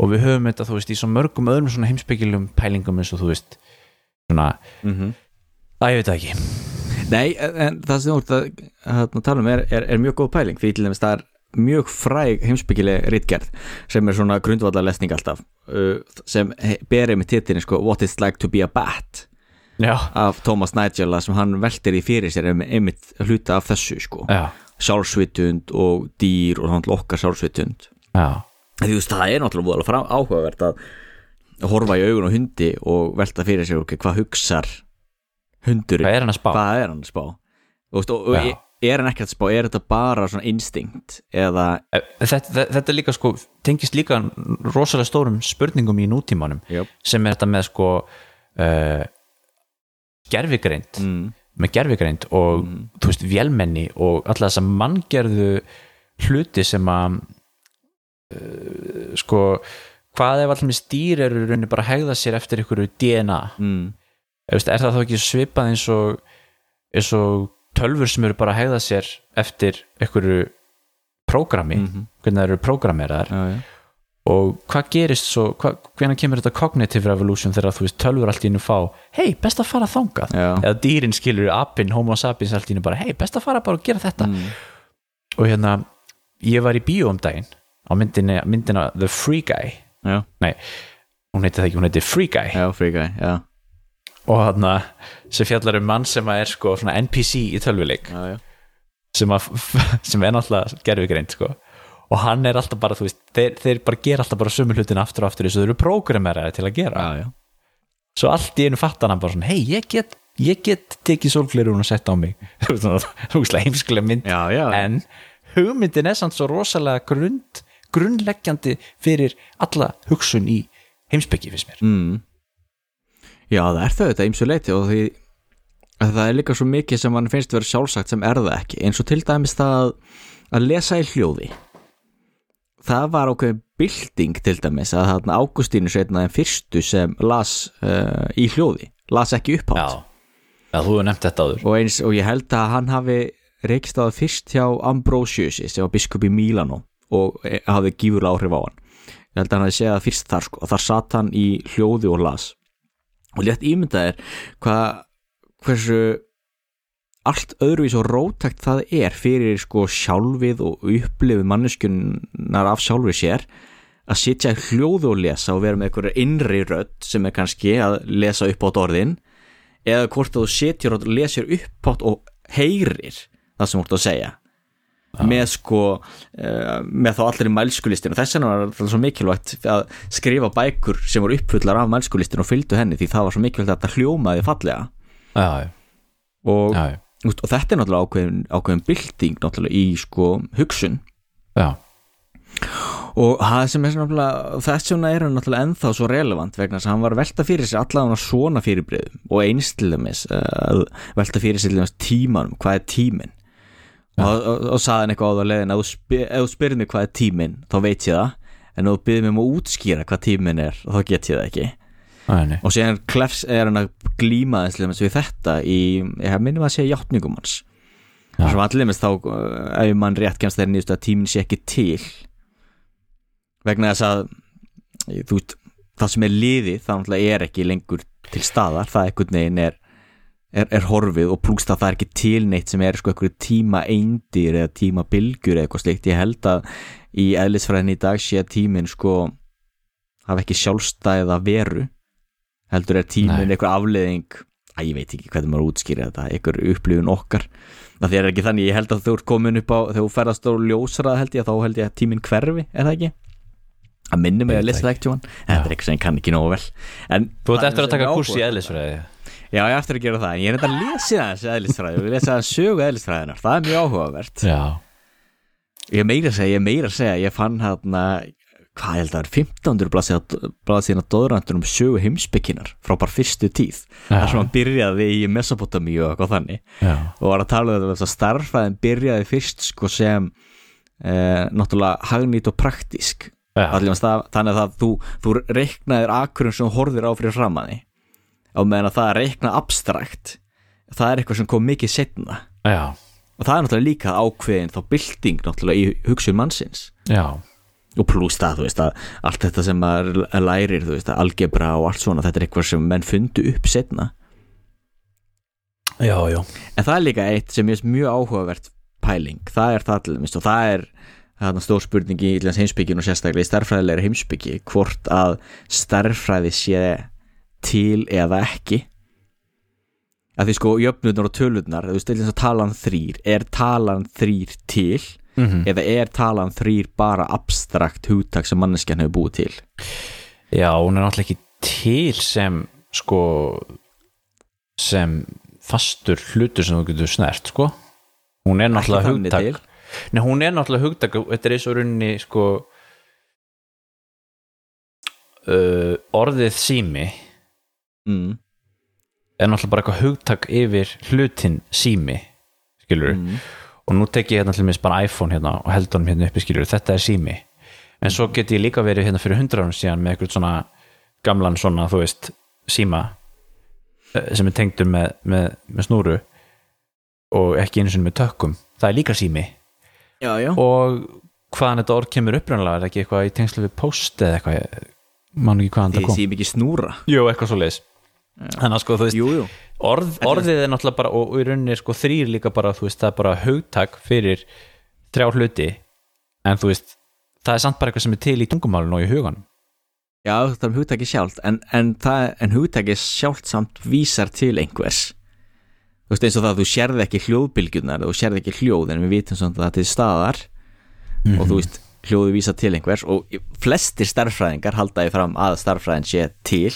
og við höfum þetta, þú veist, í svo mörgum öðrum svona heimsbyggilum pælingum eins og þú veist svona, Mm að ég veit það ekki. Nei, en það sem þú ert að, að tala um er, er, er mjög góð pæling því til dæmis það er mjög fræg heimsbyggileg ritgerð sem er svona grundvallarlesning alltaf. uh, sem he- ber einmitt titilin sko What it's like to be a bat já, af Thomas Nigel þar sem hann veltir í fyrir sér einmitt- einmitt hluta af þessu sko. Já, sjálfsvitund og dýr og hann okkar sjálfsvitund. Þú veist það er náttúrulega frá áhugavert að horfa í augun á hundi og velta fyrir sér ok, hvað hugsar hundurinn? Hvað er hann að spá? er að spá? Og, veist, og, og. Er hann ekki að spá, er þetta bara svona instinct eða Eh, þetta, þetta, líka sko tengist líka rosalega stórum spurningum í nútímanum Jöp. sem er þetta með sko uh, gerfigreind mm, með gerfigreind og þú veist vélmenni og alltaf þess að manngerðu hluti sem að uh, sko hvað ef allir með stýr eru rauninni bara að hegða sér eftir ykkur DNA mm, er það þá ekki svipað eins og eins og tölfur sem eru bara að hegða sér eftir ykkur prógrami, hvernig það eru prógrameraðar og hvað gerist svo, hva, hvernig kemur þetta cognitive revolution þegar þú veist tölfur allt í innu fá hei, best að fara þangað. Já. eða dýrin skilur apinn, homo sapiens allt í innu bara hei, best að fara bara og gera þetta. Mm. og hérna, ég var í bíó um daginn á myndina, myndina The Free Guy. Já, nei, hún heiti það ekki, hún heiti Free Guy. Já, fríkæ já, og hann sem fjallar um mann sem að er sko NPC í tölvuleik. Já, já. sem, að, sem er náttúrulega gerfigreind sko. Og hann er alltaf bara, veist, þeir, þeir bara gera alltaf bara sömu hlutin aftur og aftur eins og þeir eru prógrameraði til að gera. Já, svo allt í einu fattan hann bara svona hei, ég get, ég get tekið sólglerun og sett á mig. Heimskulega mynd. En hugmyndin er samt svo rosalega grund, grunnleggjandi fyrir alla hugsun í heimsbyggi fyrst mér. Mm. Já, það er það þetta ýmsu leiti og því að það er líka svo mikið sem mann finnst vera sjálfsagt sem er það ekki. Eins og til dæmis það að lesa í hljóði. Það var ákveðin bylting til dæmis að þarna Ágústínu setna þeim fyrstu sem las uh, í hljóði las ekki upphátt. Já, þú hefur nefnt þetta áður. Og, eins, og ég held að hann hafi reykst að fyrst hjá Ambrosiusi sem var biskup í Mílanó og eh, hafði gífurlega áhrif á hann. Ég held að hann hafi segið það fyrst þar sko. Og þar satt hann í hljóði og las og létt ímyndað er hvað hversu allt öðruvís og rótækt það er fyrir sko sjálfið og upplifið manneskunnar af sjálfið sér að sitja hljóðu og lesa og vera með einhverja innri rödd sem er kannski að lesa upp átt orðin eða hvort þú setjur og lesir upp átt og heyrir það sem þú ert að segja með sko uh, með þá allir í mælskulistinu þess vegna var það svo mikilvægt að skrifa bækur sem voru uppfullar af mælskulistinu og fylgdu henni því það var svo mikilvægt að þetta hljómaði fallega. Já, já, og, já, og þetta er náttúrulega ákveðin, ákveðin bylting náttúrulega í sko hugsun. Og það sem er náttúrulega þess vegna er hann náttúrulega ennþá svo relevant vegna þess að hann var velta fyrir sér allavega svona fyrirbreyðum og eins til dæmis að velta fyrir sér tímanum, hvað er tíminn og, og, og saði hann eitthvað á ef þú spyr, ef þú spyrir mig hvað er tíminn þá veit ég það. En þú byrðir mig um að útskýra hvað tíminn er þá get ég það ekki. Nei. og síðan klefs er hann að glíma eins við þetta í, ég minnum að segja játningum hans. Já. sem allir minnst þá uh, ef mann rétt kemst þeirri nýðust að tíminn sé ekki til. Vegna þess að þú veist, það sem er liðið náttúrulega er ekki lengur til staðar. Það einhvern veginn er, er, er horfið og plúst að það er ekki til neitt sem er sko einhverju tíma eindir eða tíma bylgjur eða eitthvað slikt ég held að í eðlisfræðin í dag sé að tíminn sko hafa ekki sjálfstæða veru. Heldur er tíminn Nei. einhver afleðing að ég veit ekki hvernig maður útskýra þetta einhver upplifun okkar. Það er ekki þannig, ég held að þú ert komin upp á þegar þú ferðast á ljósrað held ég þá held ég að tíminn hverfi, er það ekki? að minni mig að lesa það ekki. en þetta er eitthvað sem ég kann ekki nógu vel. En Þú ert eftir að taka er kurs í eðlisfræði já, ég eftir að gera það, en ég er þetta að lesa það eðlisfræði, ég lesa það sögu eðlisfræðinar það er mjög áhugavert. Já, ég meira að segja, ég meira að segja ég fann hérna, hvað ég held að það er 1500 blaðsíðan að dóðrandur um sögu heimsbygginar frá bara fyrstu tíð. Þar sem hann byrjaði í Mesopotamíu og eitthvað þannig. Já, og var að tala um þess að starffræðin byrjaði fyrst sko sem eh, náttúrulega hagnýtt og praktísk. Þannig að það, þú, þú reiknaðir akkurum sem þú horfir á fyrir framanni á meðan að það að reikna abstrakt það er eitthvað sem kom mikið setna já, og það er náttúrulega líka ákveðin þá bylting náttúrulega í hugsun mannsins. Já, og pluss það, þú veist að allt þetta sem maður lærir, þú veist að algebra og allt svona, þetta er eitthvað sem menn fundu upp setna já, já. En það er líka eitt sem er mjög áhugavert pæling, það er það dæmis og það er þarna stór spurning í heimsbyggin og sérstaklega í starffræðilega heimsbyggi hvort að starffræði sé til eða ekki. Að því sko jöfnurnar og tölurnar þú veist, eins og talan þrýr er talan þrýr til Mm eða er talan þrýr bara abstrakt hugtak sem manneskjan hefur búið til? Já, hún er náttúrulega ekki til sem sko sem fastur hlutur sem þú getur snert sko. Hún er náttúrulega til. Nei, hún er náttúrulega hugtak þetta er eins og runni sko uh, orðið sími mm. er náttúrulega bara eitthvað hugtak yfir hlutin sími skilur Mm. og nú tek ég hérna til mér bara iPhone hérna og held honum hérna uppi skilur þetta er sími. En svo get ég líka verið hérna fyrir hundra árum síðan með eitthvað svona gamlan svona þú veist síma eh, sem er tengdur með, með, með snúru og ekki einu sinni með tökkum. Það er líka sími. Já, já. og hvaðan þetta orð kemur upprænlega er ekki eitthvað í tengslu við post eða eitthvað? Ég man ekki hvaðan það kom. séum ekki snúra. Jú, eitthvað svo leis þannig að sko þú veist Jú, jú. orð, orðið er náttúrulega bara og, í rauninni sko þrýr líka bara þú veist það er bara hugtak fyrir þrjá hluti en þú veist það er samt bara eitthvað sem er til í tungumálun og í hugan Já, það er um hugtæki sjálft en, en, en hugtæki sjálft samt vísar til einhvers. Þú veist eins og það að þú sérði ekki hljóðbylgjunar þú sérði ekki hljóð en við vitum samt að það er til staðar. Og þú veist hljóði vísa til einhvers og flestir starffræðingar halda því fram að starffræðin sé til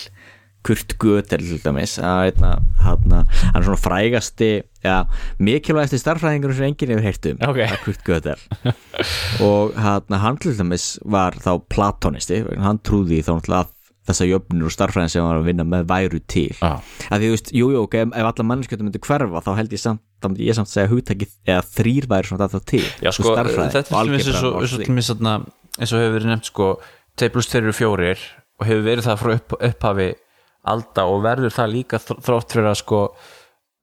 Kurt Götel til dæmis eitna, hana, hann er svona frægasti ja, mikilvægasti starffræðingur sem enginn hefur heyrt um Ok. það er Kurt Götel. Og hana, hann til dæmis var þá platonisti, hann trúði þá náttúrulega að þessa jöfnur og starffræðin sem hann var að vinna með væru til. Já, að því þú veist, jú, jú, ok, ef, alla mannskjöldum myndi hverfa þá held ég samt, þá myndi ég samt segja hugtækið eða þrýr væri svona það til. Já sko, þetta er eins og, eins og hefur verið nefnt sko 2 plus 2 eru 4 og hefur verið það frá upp, upphafi alda og verður það líka þr- þrátt fyrir að sko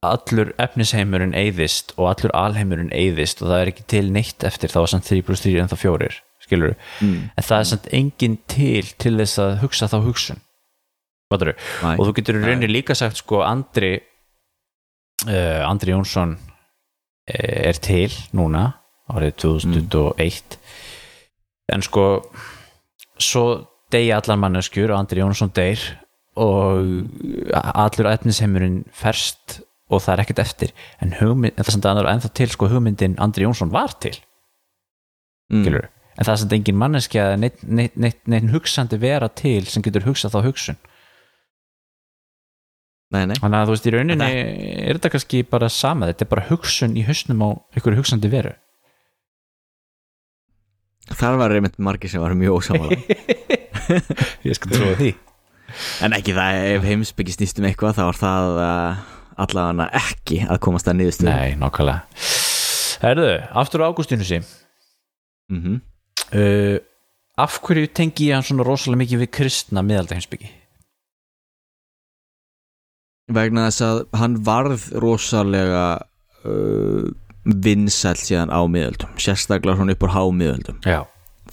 allur efnisheimurinn eyðist og allur alheimurinn eyðist og það er ekki til neitt eftir þá er samt 3 plus 3 en þá 4 skilur mm. en það er samt engin til til þess að hugsa þá hugsun? Nei. og þú getur rauninni líka sagt sko Andri uh, Andri Jónsson eh, er til núna árið 2021 en sko svo deyja allar manneskjur og Andri Jónsson deyr og allur efnisheimurinn ferst og það er ekkert eftir. En, hugmynd, en það sem það er ennþá til sko hugmyndin Andri Jónsson var til. Mm. en það er sem engin manneskja neitt, neitt, neitt, neitt hugsandi vera til sem getur hugsað þá hugsun. Nei, nei, þannig að þú veist í rauninni er þetta kannski bara sama, þetta er bara hugsun í hausnum á einhverju hugsandi veru. Þar var einmitt margir sem var mjög ósámála ég skal trúa því en ekki það, ef heimsbyggi snýst um eitthvað þá var það uh, allavega ekki að komast að niðurstöðu. Nei, nákvæmlega. Herðu, aftur á Ágústinusi mm uh, af hverju tengi ég hann svona rosalega mikið við kristna miðalda heimsbyggi vegna þess að hann varð rosalega uh, vinsæll síðan á miðöldum sérstaklega svona upp úr hámiðöldum. Já,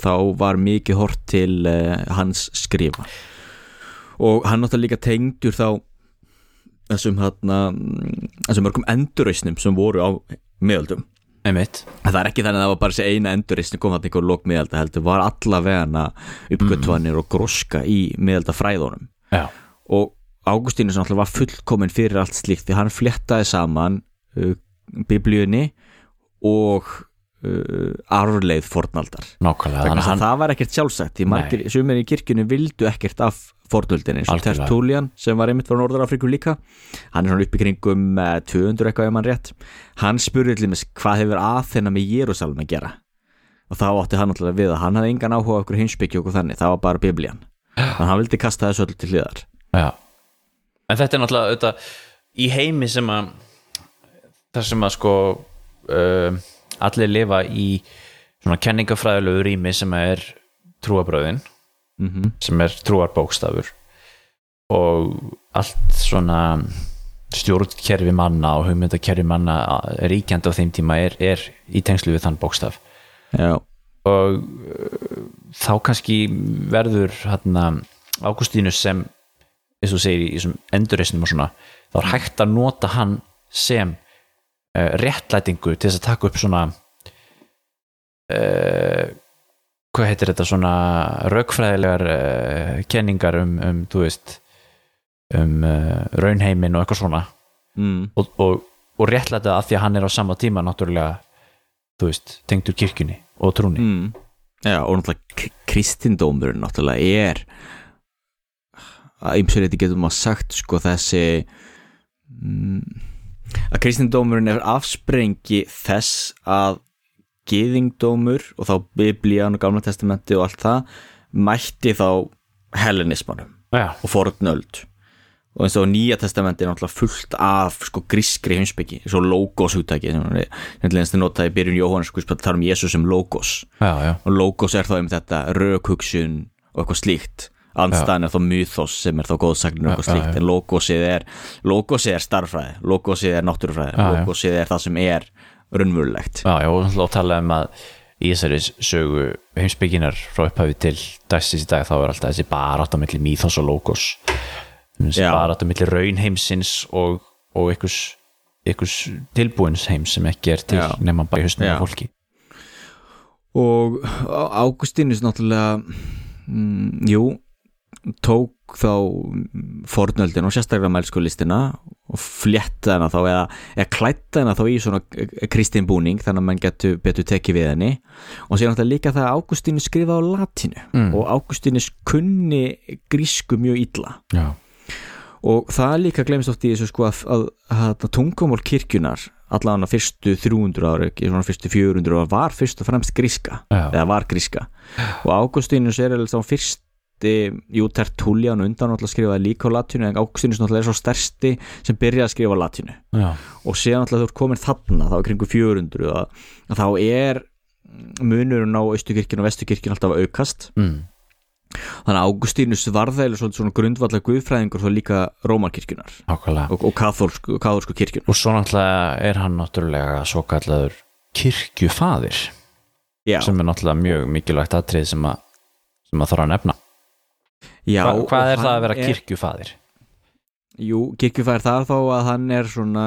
þá var mikið hort til uh, hans skrifa og hann náttúrulega líka tengdur þá þessum hérna þessum mörgum endurreisnum sem voru á miðöldum. Einmitt. Það er ekki þannig að það var bara þessi eina endurreisn kom hann einhver lók miðalda heldur var allavega uppgötvanir og gróska í miðalda fræðunum já, og Águstínus náttúrulega var fullkomin fyrir allt slíkt því hann fléttaði saman uh, biblíunni og uh, arfleið fornaldar. Að það var ekkert margir, sumir í kirkjunni vildu ekkert af fornöldinni eins og. Tertullian sem var einmitt frá Norður-Afríku líka. Hann er svona upp í kringum uh, 200 eitthvað ef mann rétt. Hann spurði til með hvað hefur Aþena með Jérúsalm að gera? Og þá átti hann alltaf við að hann hafði engan áhuga okkur heimsbyggju og þannig, það var bara biblían. Þannig að hann vildi kasta þessu öll til hliðar. Já, en þetta er náttúrulega auðvitað, í heimi sem að þar sem að sko uh, allir lifa í svona kenningafræðilegu rými sem er trúabröðin mm -hmm. sem er trúarbókstafur. Og allt svona stjórnkerfi manna og hugmyndakerfi manna ríkjandi á þeim tíma er, er í tengslu við þann bókstaf. Já, og uh, þá kannski verður hérna Águstínus sem eins og segir í þessum endurreisnum og svona þá er hægt að nota hann sem uh, réttlætingu til þess að taka upp svona uh, hvað heitir þetta svona raukfræðilegar uh, kenningar um, um þú veist um raunheimin og eitthvað svona mm. og, og, og réttlæta af því að hann er á sama tíma náttúrulega þú veist, tengdur kirkjunni og trúni Mm. Já, og náttúrulega kristindómurinn náttúrulega er að ymsverið getum að sagt sko þessi mm, að kristindómurinn er afsprengi þess að geðingdómur og þá biblían og gamla testamenti og allt það mætti þá hellenismanum Já, og fornöld. Og eins og nýja testamenti er náttúrulega fullt af sko grískri heimsbyggi eins og logos húttæki sem er nefnilegast að nota í byrjun Jóhannes tala um Jésús sem logos já, já, og logos er þá um þetta rökhugsun og eitthvað slíkt andstæðan er þá mythos sem er þá góðsagnir og eitthvað slíkt en logosið er logosið er starffræði, logosið er náttúrufræði logosið er það sem er raunmurulegt já, já, og náttúrulega tala um að í þessari sögu heimsbygginar frá upphafi til dagsins í dag þá er alltaf þessi barátt á milli míþos og logos þessi barátt á milli raunheimsins og, og einhvers, einhvers tilbúins heims sem ekki er til nema bara í Já. á fólki. Og Á- Ágústínus náttúrulega mm, jú tók þá fornöldin og sérstaklega mælsku listina og flétta hana þá eða, eða klætta hana þá í svona kristin búning þannig að mann getur betur tekið við henni og sér náttúrulega líka það að Ágústínus skrifaði á latinu Mm. og Ágústínus kunni grísku mjög illa já, og það líka glemst oft í þessu sko að, að, að tungumál kirkjunar allan að fyrstu 300 ára svona fyrstu 400 ára var fyrst og fremst gríska Já. eða var gríska og Ágústínus er alveg þá fyrsti jú Tertullian undan náttúrulega skrifaði líka á latinu en Ágústínus náttúrulega er svo stærsti sem byrjaði að skrifa á latinu já, og séðan náttúrulega þú ert komin þarna þá er kringu 400 að, að þá er munurinn á Austukirkjun og Vestukirkjun alltaf að aukast. Mm. þannig að Ágústínus varðæli svona, svona grundvallar guðfræðingur þá líka Rómarkirkjunar og, og kathólsku, kathólsku kirkjun og svo náttúrulega er hann náttúrulega svo kallaður kirkjufaðir já, sem er náttúrulega mjög mikilvægt atrið sem að, sem að þarf að nefna já, Hva, hvað er það að vera er- kirkjufaðir? jú, kirkjufæðir það er þá að hann er svona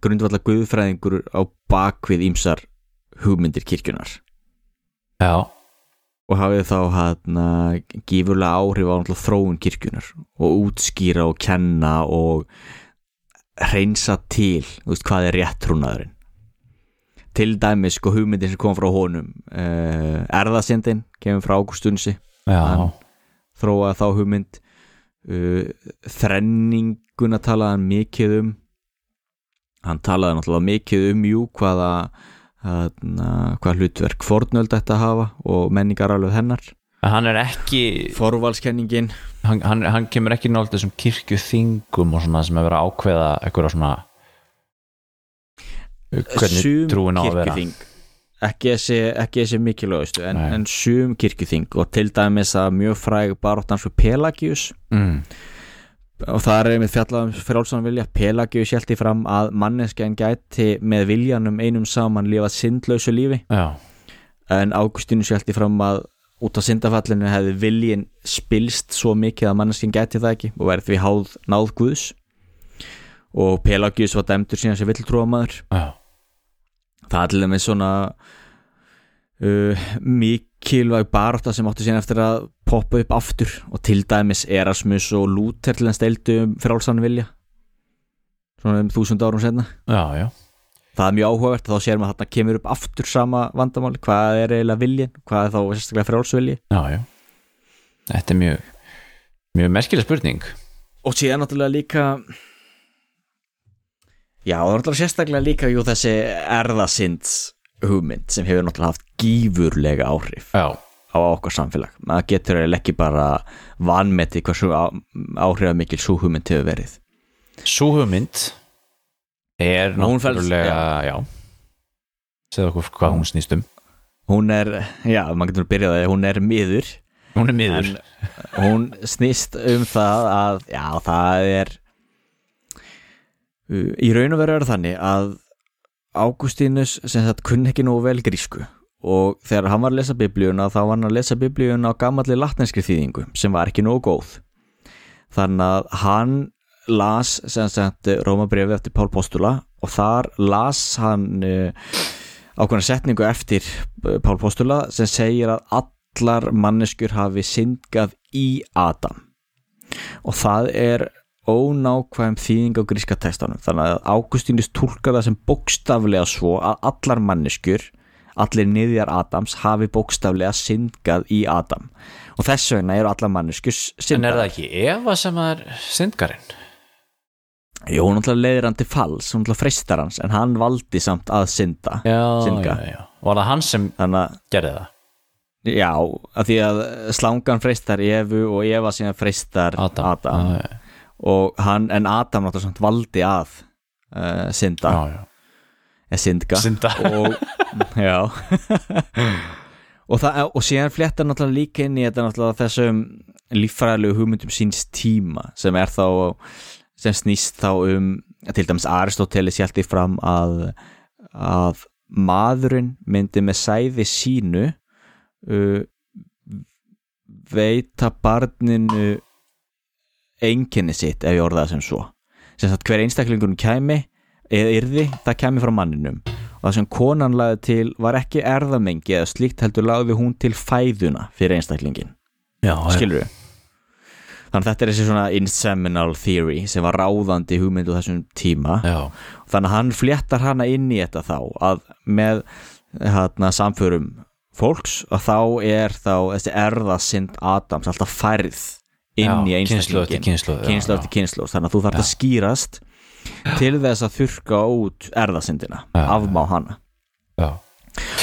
grundvallar guðfræðingur á bakvið ímsar hugmyndir kirkjunar já, og hafið þá hann gífurlega áhrif á náttúrulega þróun kirkjunar og útskýra og kenna og hreinsa til þú veist, hvað er rétt trúnaðurinn. Til dæmis sko hugmyndin sem kom frá honum uh, erðasindin kemur frá Ágústunsi. Já, Hann- þróaði þá hugmynd uh, þrenninguna talaði hann mikið um. Hann talaði náttúrulega mikið um jú hvaða hana, hvað hlutverk fornöld þetta hafa og menningar alveg hennar. En hann er ekki forvalskenningin. Hann, hann, hann kemur ekki náttúrulega þessum kirkjuþingum og svona sem er verið að ákveða eitthvað svona hvernig sum trúin á að vera. kirkjuþing ekki þessi, mikilvægustu en, en sum kirkjuþing og til dæmis að mjög fræg baróttans fyrir Pelagius. Mm. og það er einmitt fjallað um frjálsan vilja. Pelagius hjælti fram að manneskjan gæti með viljanum einum saman lifað syndlausu lífi. Já, en Águstínus hjælti fram að út af syndafallinu hefði viljin spilst svo mikið að manneskjan gæti það ekki og verði því háð náð Guðs. Og Pelagius var dæmdur síðan sem villtrúamaður. Já, það er til dæmis svona uh, mikilvæg barátta sem átti síðan eftir að poppa upp aftur og til dæmis Erasmus og Luther til þess deildu um frálsann vilja. Svona um þúsund árum senna já, já. Það er mjög áhugavert þá sér maður þarna kemur upp aftur sama vandamáli, hvað er eiginlega viljin hvað er þá sérstaklega frálsvilji já, þetta er mjög mjög merkileg spurning. Og síðan náttúrulega líka já, og náttúrulega sérstaklega líka jú þessi erðasinds hugmynd sem hefur náttúrulega haft gífurlega áhrif já, á okkar samfélag. Maður getur ekki bara vanmeti hversu á- áhrifamikil sú hugmynd hefur verið. Svo hugmynd er náttúrulega já. segðu okkur hvað hún snýst um. Hún er, já, maður getur að byrja það hún er miður. Hún er miður. Hún snýst um það að, já, það er í raun og veru er þannig að Ágústínus sem þetta kunni ekki nógu vel grísku og þegar hann var að lesa biblíuna þá var hann að lesa biblíuna á gamalli latnenskri þýðingu sem var ekki nógu góð. Þannig að hann las sem sagt Rómabrifi eftir Pál Postula og þar las hann uh, ákveðna setningu eftir uh, Pál Postula sem segir að allar manneskjur hafi syndgað í Adam. Og það er ónákvæm þýðing á gríska textanum. Þannig að Águstínus tólkar það sem bókstaflega svo að allar manneskjur allir niðjar Adams hafi bókstaflega syndgað í Adam. Og þess vegna eru allar manneskus En er það ekki Eva sem er syndgarinn? Jú, hún náttúrulega leiðir hann til falls, hún náttúrulega freistar hans en hann valdi samt að synda Já, Syndga. já, já. Var það hann sem að, gerði það? já, að því að slangan freistar Evu og Eva síðan freistar Adam, já, og hann, en Adam náttúrulega samt valdi að uh, synda, já, já. eða syndga Synda. Og já. Og, það, og síðan fléttar náttúrulega líka inn í þetta náttúrulega þessum líffræðilegu hugmyndum síns tíma sem er þá sem snýst þá um til dæmis Aristoteles hjælti fram að að maðurinn myndi með sæði sínu uh, veita barninu einkenni sitt ef ég orða það sem svo. Sem sagt hver einstaklingun kæmi eða yrði, það kæmi frá manninum. Og það sem konan lagði til var ekki erðamengi eða slíkt heldur lagði hún til fæðuna fyrir einstaklingin Já, já, skilur við þannig að þetta er þessi svona inseminal theory sem var ráðandi hugmyndu þessum tíma. Já, þannig að hann fléttar hana inn í þetta þá að með hana, samförum fólks að þá er þá þessi erðasind Adams alltaf færð inn í Já, eftir einstaklingin kynslu eftir kynslu þannig að þú þarf að skýrast til þess að þurka út erðasindina afmá hana. Já,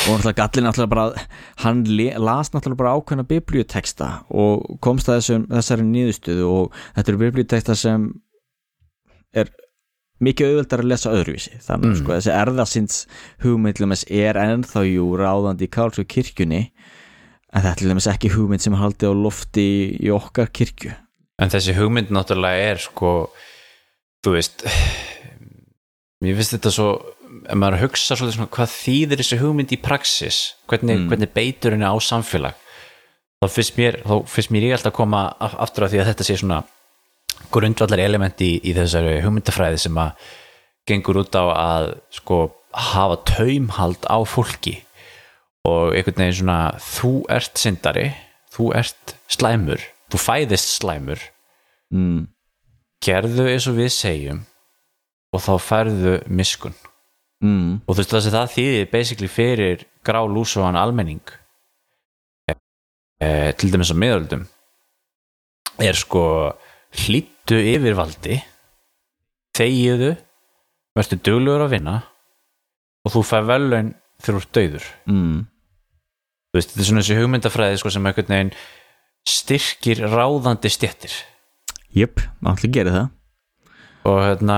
og náttúrulega gallin náttúrulega bara hann las náttúrulega bara ákveðna biblíuteksta og komst að þessum, þessari nýðustuðu og þetta eru biblíuteksta sem er mikið auðveldar að lesa öðruvísi. Þannig mm. sko þessi erðasinds hugmyndlum er ennþá jú ráðandi í kálsku kirkjunni en þetta er til dæmis ekki hugmynd sem haldið á lofti í, í okkar kirkju. En þessi hugmynd náttúrulega er sko þú veist mér finnst þetta svo ef maður hugsa svolítið svona hvað þýðir þessi hugmynd í praxis hvernig, hvernig beitur henni á samfélag þá finnst mér, þá finnst mér ég alltaf að koma af- aftur að því að þetta sé svona grundvallar element í, í þessari hugmyndafræði sem að gengur út á að sko hafa taumhald á fólki og einhvern veginn svona þú ert syndari, þú ert slæmur, þú fæðist slæmur mm. gerðu eins og við segjum og þá færðu miskun Mm. og þú veist það sem það þýðir basically fyrir grá lúsugan almenning e, til dæmis á miðöldum er sko hlýttu yfirvaldi þegiðu verður duglegur að vinna og þú fær þú ert dauður Mm. Veist, þetta er svona þessi hugmyndafræði sko, sem einhvern veginn styrkir ráðandi stjettir Jöp, allir gerir það. Og hérna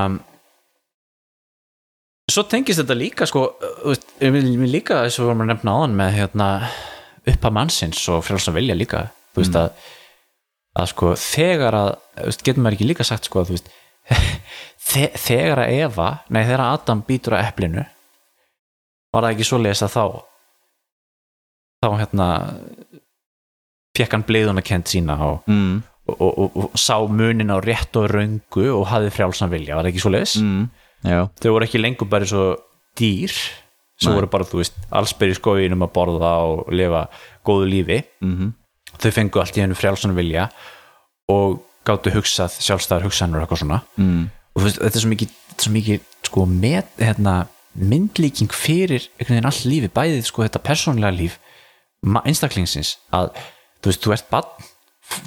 svo tengist þetta líka sko, veist, líka þess að við vorum að nefna áðan með hérna uppa mannsins og frjálsam vilja líka þú veist að, að sko þegar að, veist, getur maður ekki líka sagt sko að þú veist þe þegar að Eva, nei þegar að Adam býtur að eplinu var það ekki svo lesa þá þá hérna fekk hann bliðuna kent sína og mm. og, og, og, sá munin á rétt og röngu og hafði frjálsan vilja, var það ekki svo leis? Mm. Þau voru ekki lengur bara svo dýr sem Nei. voru bara, þú veist, allsbyr í skóginum að borða og lifa góðu lífi mm þau fengu allt í hennu frjálsan vilja og gáttu hugsað sjálfstæðar hugsanur eitthvað svona mm. og veist, þetta er svo mikið, svo mikið sko, með, hérna, myndlíking fyrir einhvern veginn all lífi, bæðið sko, þetta persónlega líf einstaklingsins að þú veist, þú ert barn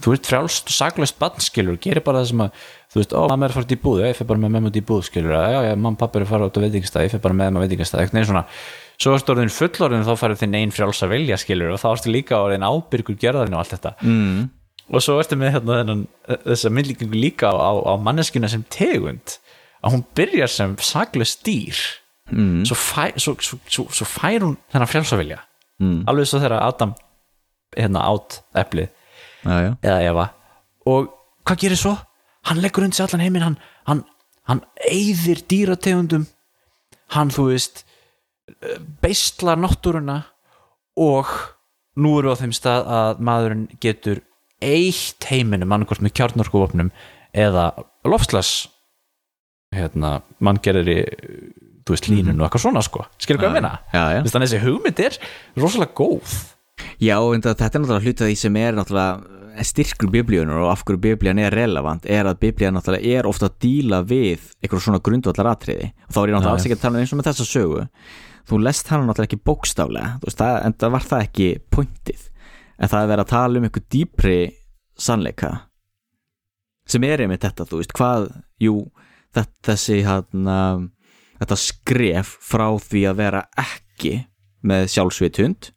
þú ert frjálst og saklaust barn skilur gerir bara það sem að, þú veist, ó, mamma er að út í búð ég fer bara með mamma út í búð skilur já, já, mamma pappa er að fara út á veitingastað, ég fer bara með mamma veitingastað, eitthvað svona svo ertu orðin fullorðin þá farið þinn einn frjálsa vilja skilur og þá ertu líka orðin ábyrgur gerðarinn og allt þetta Mm. og svo ertu með hérna, þennan, þessa myndlíkingu líka á, á, á manneskina sem tegund að hún byrjar sem saklaust dýr Mm. svo, fæ, svo, svo, svo, fær hún þennan frjálsavilja Mm. alveg svo þegar Adam hérna átt eplið Já, já eða Eva og hvað gerir svo? hann leggur undir sig allan heiminn hann, hann, hann eyðir dýrategundum hann þú veist beistlar náttúruna og nú eru á þeim stað að maðurinn getur eitt heiminum annarkvort með kjarnorkuvopnum eða lofslags hérna, manngerðri þú veist, línun og eitthvað svona sko. Skilur hvað að já. Þannig að þessi hugmynd er rosalega góð. Já, en það- þetta er náttúrulega hluta því sem er náttúrulega styrkur biblíunar og af hverju biblían er relevant er að biblían náttúrulega er ofta að díla við eitthvað svona grundvallar atriði og þá er ég náttúrulega alls ekki að tala um eins og með þessa sögu. Þú lest hana náttúrulega ekki bókstaflega þú veist, það, en það var það ekki pointið. En það er verið að tala um einhver dýpri sannleika sem er einmitt þetta, þú veist, hvað jú, þetta, þessi hana, þetta skref frá því að vera ekki með sjálfsvitund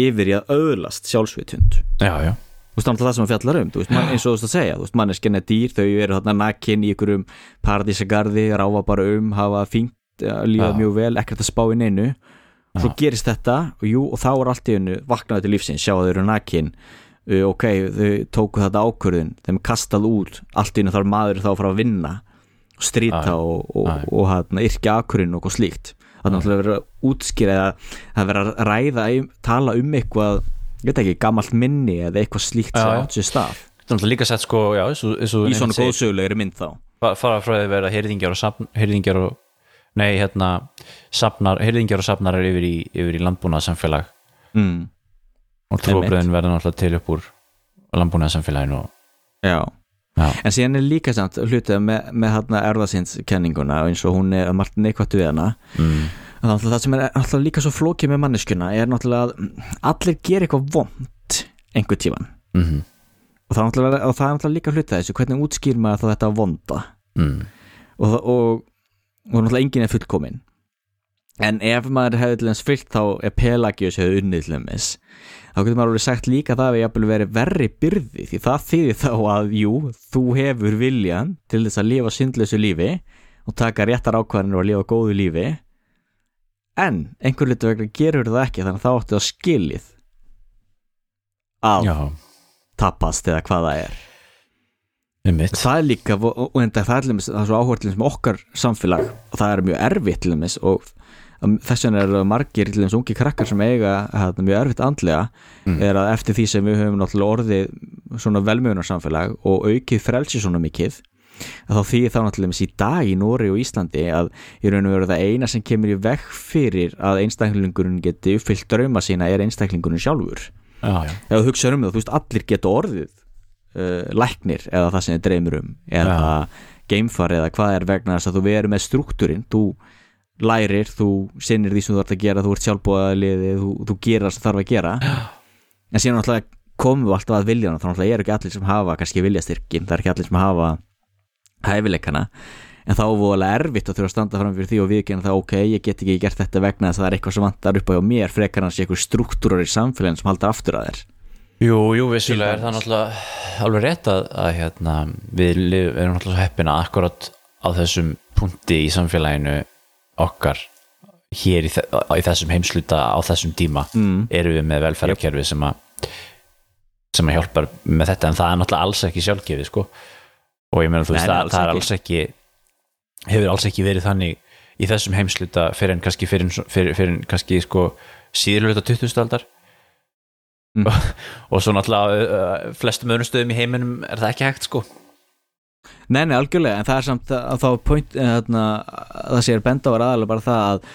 yfir í að auðlast sjálfsvitund já, já, þú veist, þannig að það sem að fjallar um þú veist, man, eins og þú veist að segja, þú veist, manneskinn er dýr þau eru þarna nakin í ykkurum paradísagarði, ráfa bara um, hafa fínt lífa Já. mjög vel, ekkert að spá inn einu svo gerist þetta og, jú, og þá er allt í hennu vaknaði til lífsins sjá að þau eru nakin. Uh, ok, þau tóku þetta ákvörðin þeim kastað út, allt í hennu þarf maður þá að fara að vinna já. og, og, og, já. og yrkja akkurinn og slíkt það er náttúrulega verið að útskýra eða það er verið að ræða, um- tala um eitthvað ég veit ekki, gamalt minni eða eitthvað slíkt sem átt sér stað það er náttúrulega líka sett sko já, eins eins í svona góðsögulegri mynd þá fa- fara frá því að vera heyrðingjar og heyrðingjar og nei, hérna, safnar heyrðingjar og safnar er yfir í, yfir í landbúnaðsamfélag mm. og trúabröðin verða náttúrulega til upp úr landbúnaðsamfélaginu og já. Já, en síðan er líka samt hlutið með, með hérna erðasindskenninguna eins og hún er margt neikvætt við hana. Mm, það sem er alltaf líka svo flókið með manneskuna er náttúrulega að allir gera eitthvað vond einhver tíman mm, og það og það er náttúrulega líka hluta þessu hvernig útskýr maður þetta vonda mm, og, og, og náttúrulega enginn er fullkomin en ef maður hefði til þess fyllt þá er Pelagius hefði unnið til þess þá getur maður alveg sagt líka að það við jafnvel verið verri byrði því það þýðir þá að jú, þú hefur viljan til þess að lifa syndlösu lífi og taka réttar ákvarðanir og lifa góðu lífi. En einhver litur vegna gerur það ekki þannig að þá áttu það skilið að já, tapast eða hvað það er. Það er líka, og, og enda það er er til þess með okkar samfélag. Og það er mjög erfitt og þess vegna er margir til þess ungi krakkar sem eiga hérna, mjög erfitt andlega Mm. er að eftir því sem við höfum náttúrulega orðið svona velmjögunar samfélag og aukið frelsi svona mikið að þá því þá náttúrulega í dag í Nóri og Íslandi að í raun og veru það eina sem kemur í veg fyrir að einstaklingurinn geti uppfyllt drauma sína er einstaklingurinn sjálfur. Já, já, ef þú hugsaður um það, þú veist, allir geta orðið uh, læknir eða það sem þið dreymir um eða geimfar eða hvað er vegna þess að þú verður með struktúrin þú lærir, þú sinnir því sem þú ert að gera þú ert sjálfbúðaliði, þú, þú gerir það þarf að gera. En síðan náttúrulega komum við alltaf að vilja þá náttúrulega eru ekki allir sem hafa kannski viljastyrkin það er ekki allir sem hafa hæfileikana. En þá er voðalega erfitt að þurfa að standa fram fyrir því og viðkynna það ok, ég get ekki gert þetta vegna þess að það er eitthvað sem vantar upp á mér frekar hans eitthvað struktúrar í samfélagin sem halda aftur að þér. Jú, jú, vissulega er það náttúrulega alveg rétt að, að hérna, við erum náttúrulega heppina akkurat á þessum punkti í samfélaginu okkar hér í, í þessum heimsluta á þessum tíma mm. erum við með velferðarkerfi sem að sem að hjálpar með þetta en það er náttúrulega alls ekki sjálfgefið sko og ég meina þú veist nei, það, alls það er alls ekki hefur alls ekki verið þannig í þessum heimsluta fyrir en kannski fyrir, fyrir, fyrir en kannski sko síðurluta 20. aldar Mm. og svo náttúrulega flestum öðrum stöðum í heiminum er það ekki hægt sko Nei, nei, algjörlega, en það er samt að, að þá point, þarna, að það sér benda var aðalega bara það að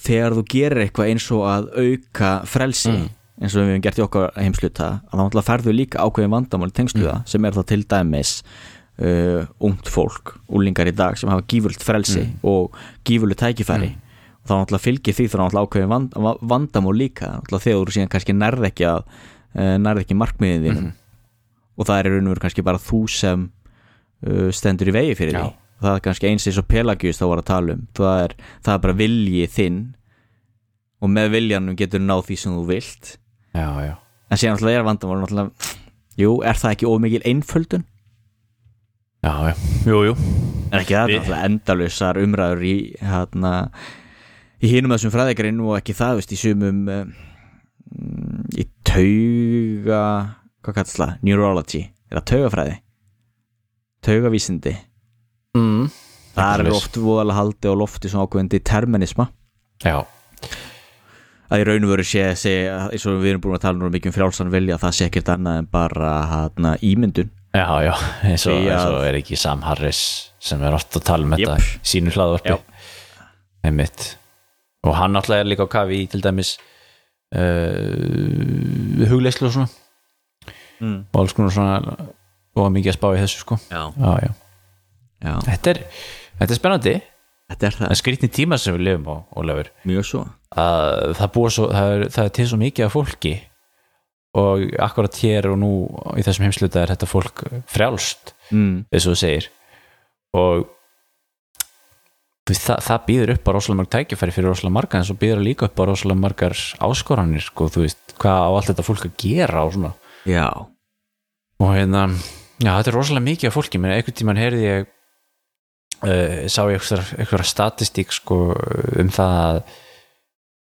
þegar þú gerir eitthvað eins og að auka frelsi, Mm. eins og við hefum gert í okkar heimsluta, að þá náttúrulega ferðu líka ákveðin vandamál í tengslu það, sem er þá til dæmis uh, ungt fólk, úlingar í dag sem hafa gífurlt frelsi og gífurlu tækifæri. Og þá náttúrulega fylgir því þá náttúrulega ákveðin vand, va- vandamál líka, náttúrulega þegar þú síðan kannski nærð ekki að uh, ekki markmiðin þínum og það er raun og veru kannski bara þú sem uh, stendur í vegi fyrir Já. því það er kannski eins eins og Pelagius þá var að tala um. Það er, það er bara vilji þinn og með viljanum getur náð því sem þú vilt. Já, já, en síðan náttúrulega er vandamál náttúrulega, jú, er það ekki ómikil einföldun? Já, já, jú, jú. En ekki það, Við- náttúrulega endalausar umræður í hérna í hinum þessum fræðikarinn og ekki það veist, í sumum mm, í tauga hvað kallast það, neurology eða taugafræði taugavísindi mm. Það er oft voðalega haldi á lofti svona ákveðin determinisma já, að í raun og veru sé, sé eins og við erum búin að tala nú mikið um frjálsan vilja það sé ekkert annað en bara hana, ímyndun já, já eins og, eins og er ekki Sam Harris sem er oft að tala um þetta Jep. í sínu hlaðvarpi Já. einmitt og hann náttúrulega er líka á kafi í til dæmis uh, hugleyslu og svona mm. og alls konar svona og mikið að spá í þessu sko. Já, já, já. já. Þetta, er, þetta er spennandi. Þetta er það, skrýtni tíma sem við lifum á, Ólafur. Mjög svo. Að það, svo, það, er, það er til svo mikið af fólki. Og akkurat hér og nú í þessum heimsluta er þetta fólk frjálst mm. eins og þú segir. Og það, það býður upp á rosalega marg tækifæri fyrir rosalega marga en svo býður það líka upp á rosalega margar áskoranir sko, þú veist, hvað á allt þetta fólk að gera og svona. Já, og hérna, já þetta er rosalega mikið af fólki, menn einhvern tímann heyrði ég uh, sá ég eitthvað, eitthvað statistík sko um það að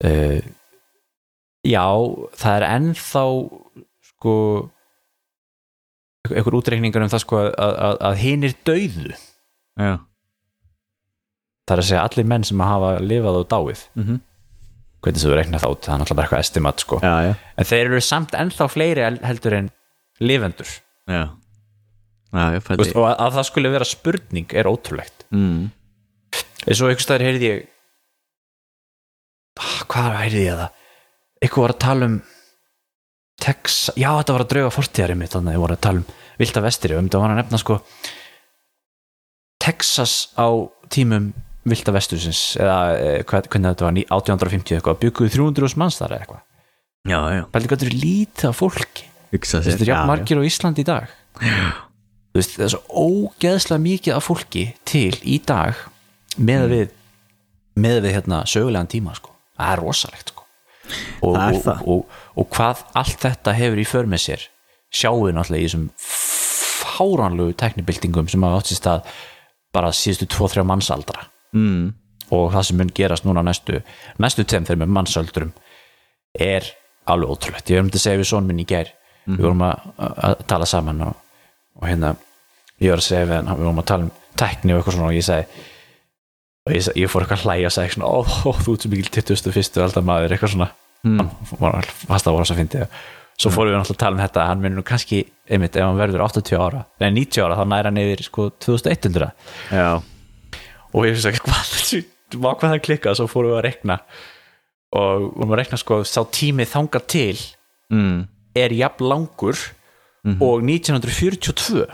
uh, já, það er ennþá sko einhver útreikningar um það sko að, að, að hinir dauðu. Já. Það er að segja allir menn sem hafa lifað og dáið. Mm hvernig þú reiknar þá út, það er náttúrulega bara eitthvað estimat sko. já, já, en þeir eru samt ennþá fleiri hel- heldur en lifendur. Já já, veist, og að, að það skulle vera spurning er ótrúlegt. Mm. eins og einhvers staðar heyrði ég ah, hvað heyrði ég það? Eitthvað var að tala um Texas, já þetta var að drauga fortíðari mitt þannig að ég voru að tala um Vilda Vestri og um þetta var að nefna sko Texas á tímum Vilda Vestursins eða eh, hvað, hvernig þetta var ní- 1850 eitthvað, bygguðu 300 manns þar eða eitthvað. Já, já, Pældi hvað þetta er lítið af fólki. Þetta er jafn margir á Íslandi í dag. Þú veist, Það er svo ógeðslega mikið af fólki til í dag með Mm. við með við hérna sögulegan tíma sko. það er rosalegt sko. og, Það er og, það. og, og, hvað allt þetta hefur í för með sér sjáum við náttúrulega í þessum fáránlegu teknibildingum sem hafa átt sér stað bara síðustu 2-3 mannsaldra mm. og það sem mun gerast núna næstu næstu þegar með mannsöldurum er alveg ótrúlegt ég verðum til að segja við son minn í gær við vorum að, að, að tala saman og, og hérna ég var að segja við hann, við vorum að tala um tekni og eitthvað svona og ég segi og ég, ég fór eitthvað að hlæja og segi svona, ó, ó þú ert svo mikil 21. aldar maður eitthvað svona Mm. hann var fast að voru að finna svo fórum við náttúrulega að tala um þetta hann minnur kannski, einmitt, ef hann verður 80 ára eða 90 ára, þá næra hann yfir sko 2100 já, og ég finnst ekki hvað, hvað það klikkað svo fórum við að rekna og vorum að rekna sko sá tími þangað til mm. er jafn langur og 1942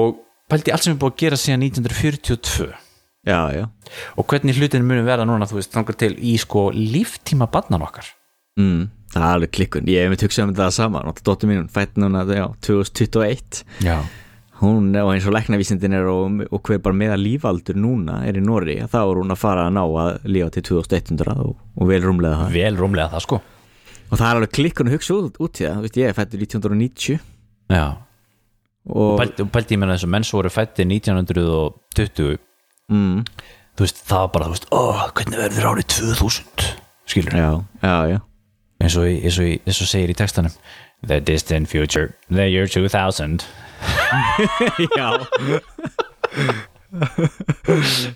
og pældi allt sem er búið að gera síðan 1942 já, já. Og hvernig hlutinu munum verða núna þú veist þangað til í sko líftíma barnan okkar. Mm. það er alveg klikkun, ég hef um þetta saman og dóttir mín fætt núna, já, 2021 já, hún og eins og læknavísindin er og, og hver bara meða lífaldur núna er í Nóri þá er hún að fara að ná að lífa til 2100 og, og vel rúmlega það. Vel rúmlega það sko og það er alveg klikkun að hugsa út, út í það Vist, ég er fættur 1990 já, og pældi ég meina þess að menn svo voru fætti 1920 mm, þú veist það var bara, veist, ó, hvernig verður árið 2000 skilur já eins og, í- eins og, í- eins og segir í textanum. The distant future, the year 2000 já.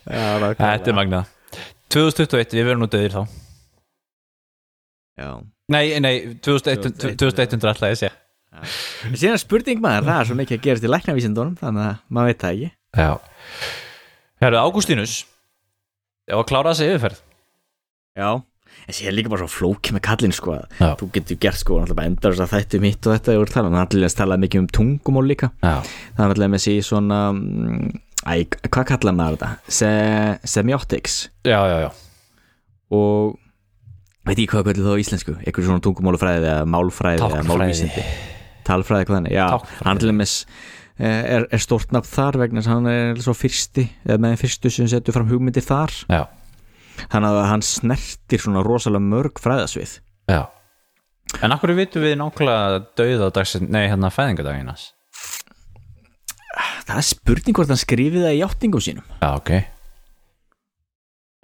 Þetta er magnað. 2021, við verðum nú döðir þá. Já nei, nei, 2100 2100 alltaf ég sé síðan spurning maður, það er svo mikið að gerast í læknavísindunum þannig að maður veit það ekki. Já. Herru, Ágústínus ef að klára þessi yfirferð. Já, en síðan líka bara svo flóki með kallinn sko að Já. þú getur gert sko náttúrulega endar þess að þættu mitt og þetta voru að tala um, er allir að tala mikið um tungumál líka. Já, það er allir með sig svona mm, æ, hvað kallar maður þetta? Se, semiotics. Já, já, já. og veit ég hvað kallar það á íslensku? Eitthvað svona tungumálufræði eða málfræði eða málvísindi? Talfræði hvað þannig, já, Táknfræði. hann til með er, er stort nafn þar vegna þess að hann er svo fyrsti eða með fyrstu sem setur fram hugmyndir þar. Já, þannig að hann snertir svona rosalega mörg fræðasvið. Já. en akkur vitum við nákvæmlega döið á dags, nei, hérna fæðingadaginas það er spurning hvort hann skrifið það í játtingum sínum. Já, ok. að því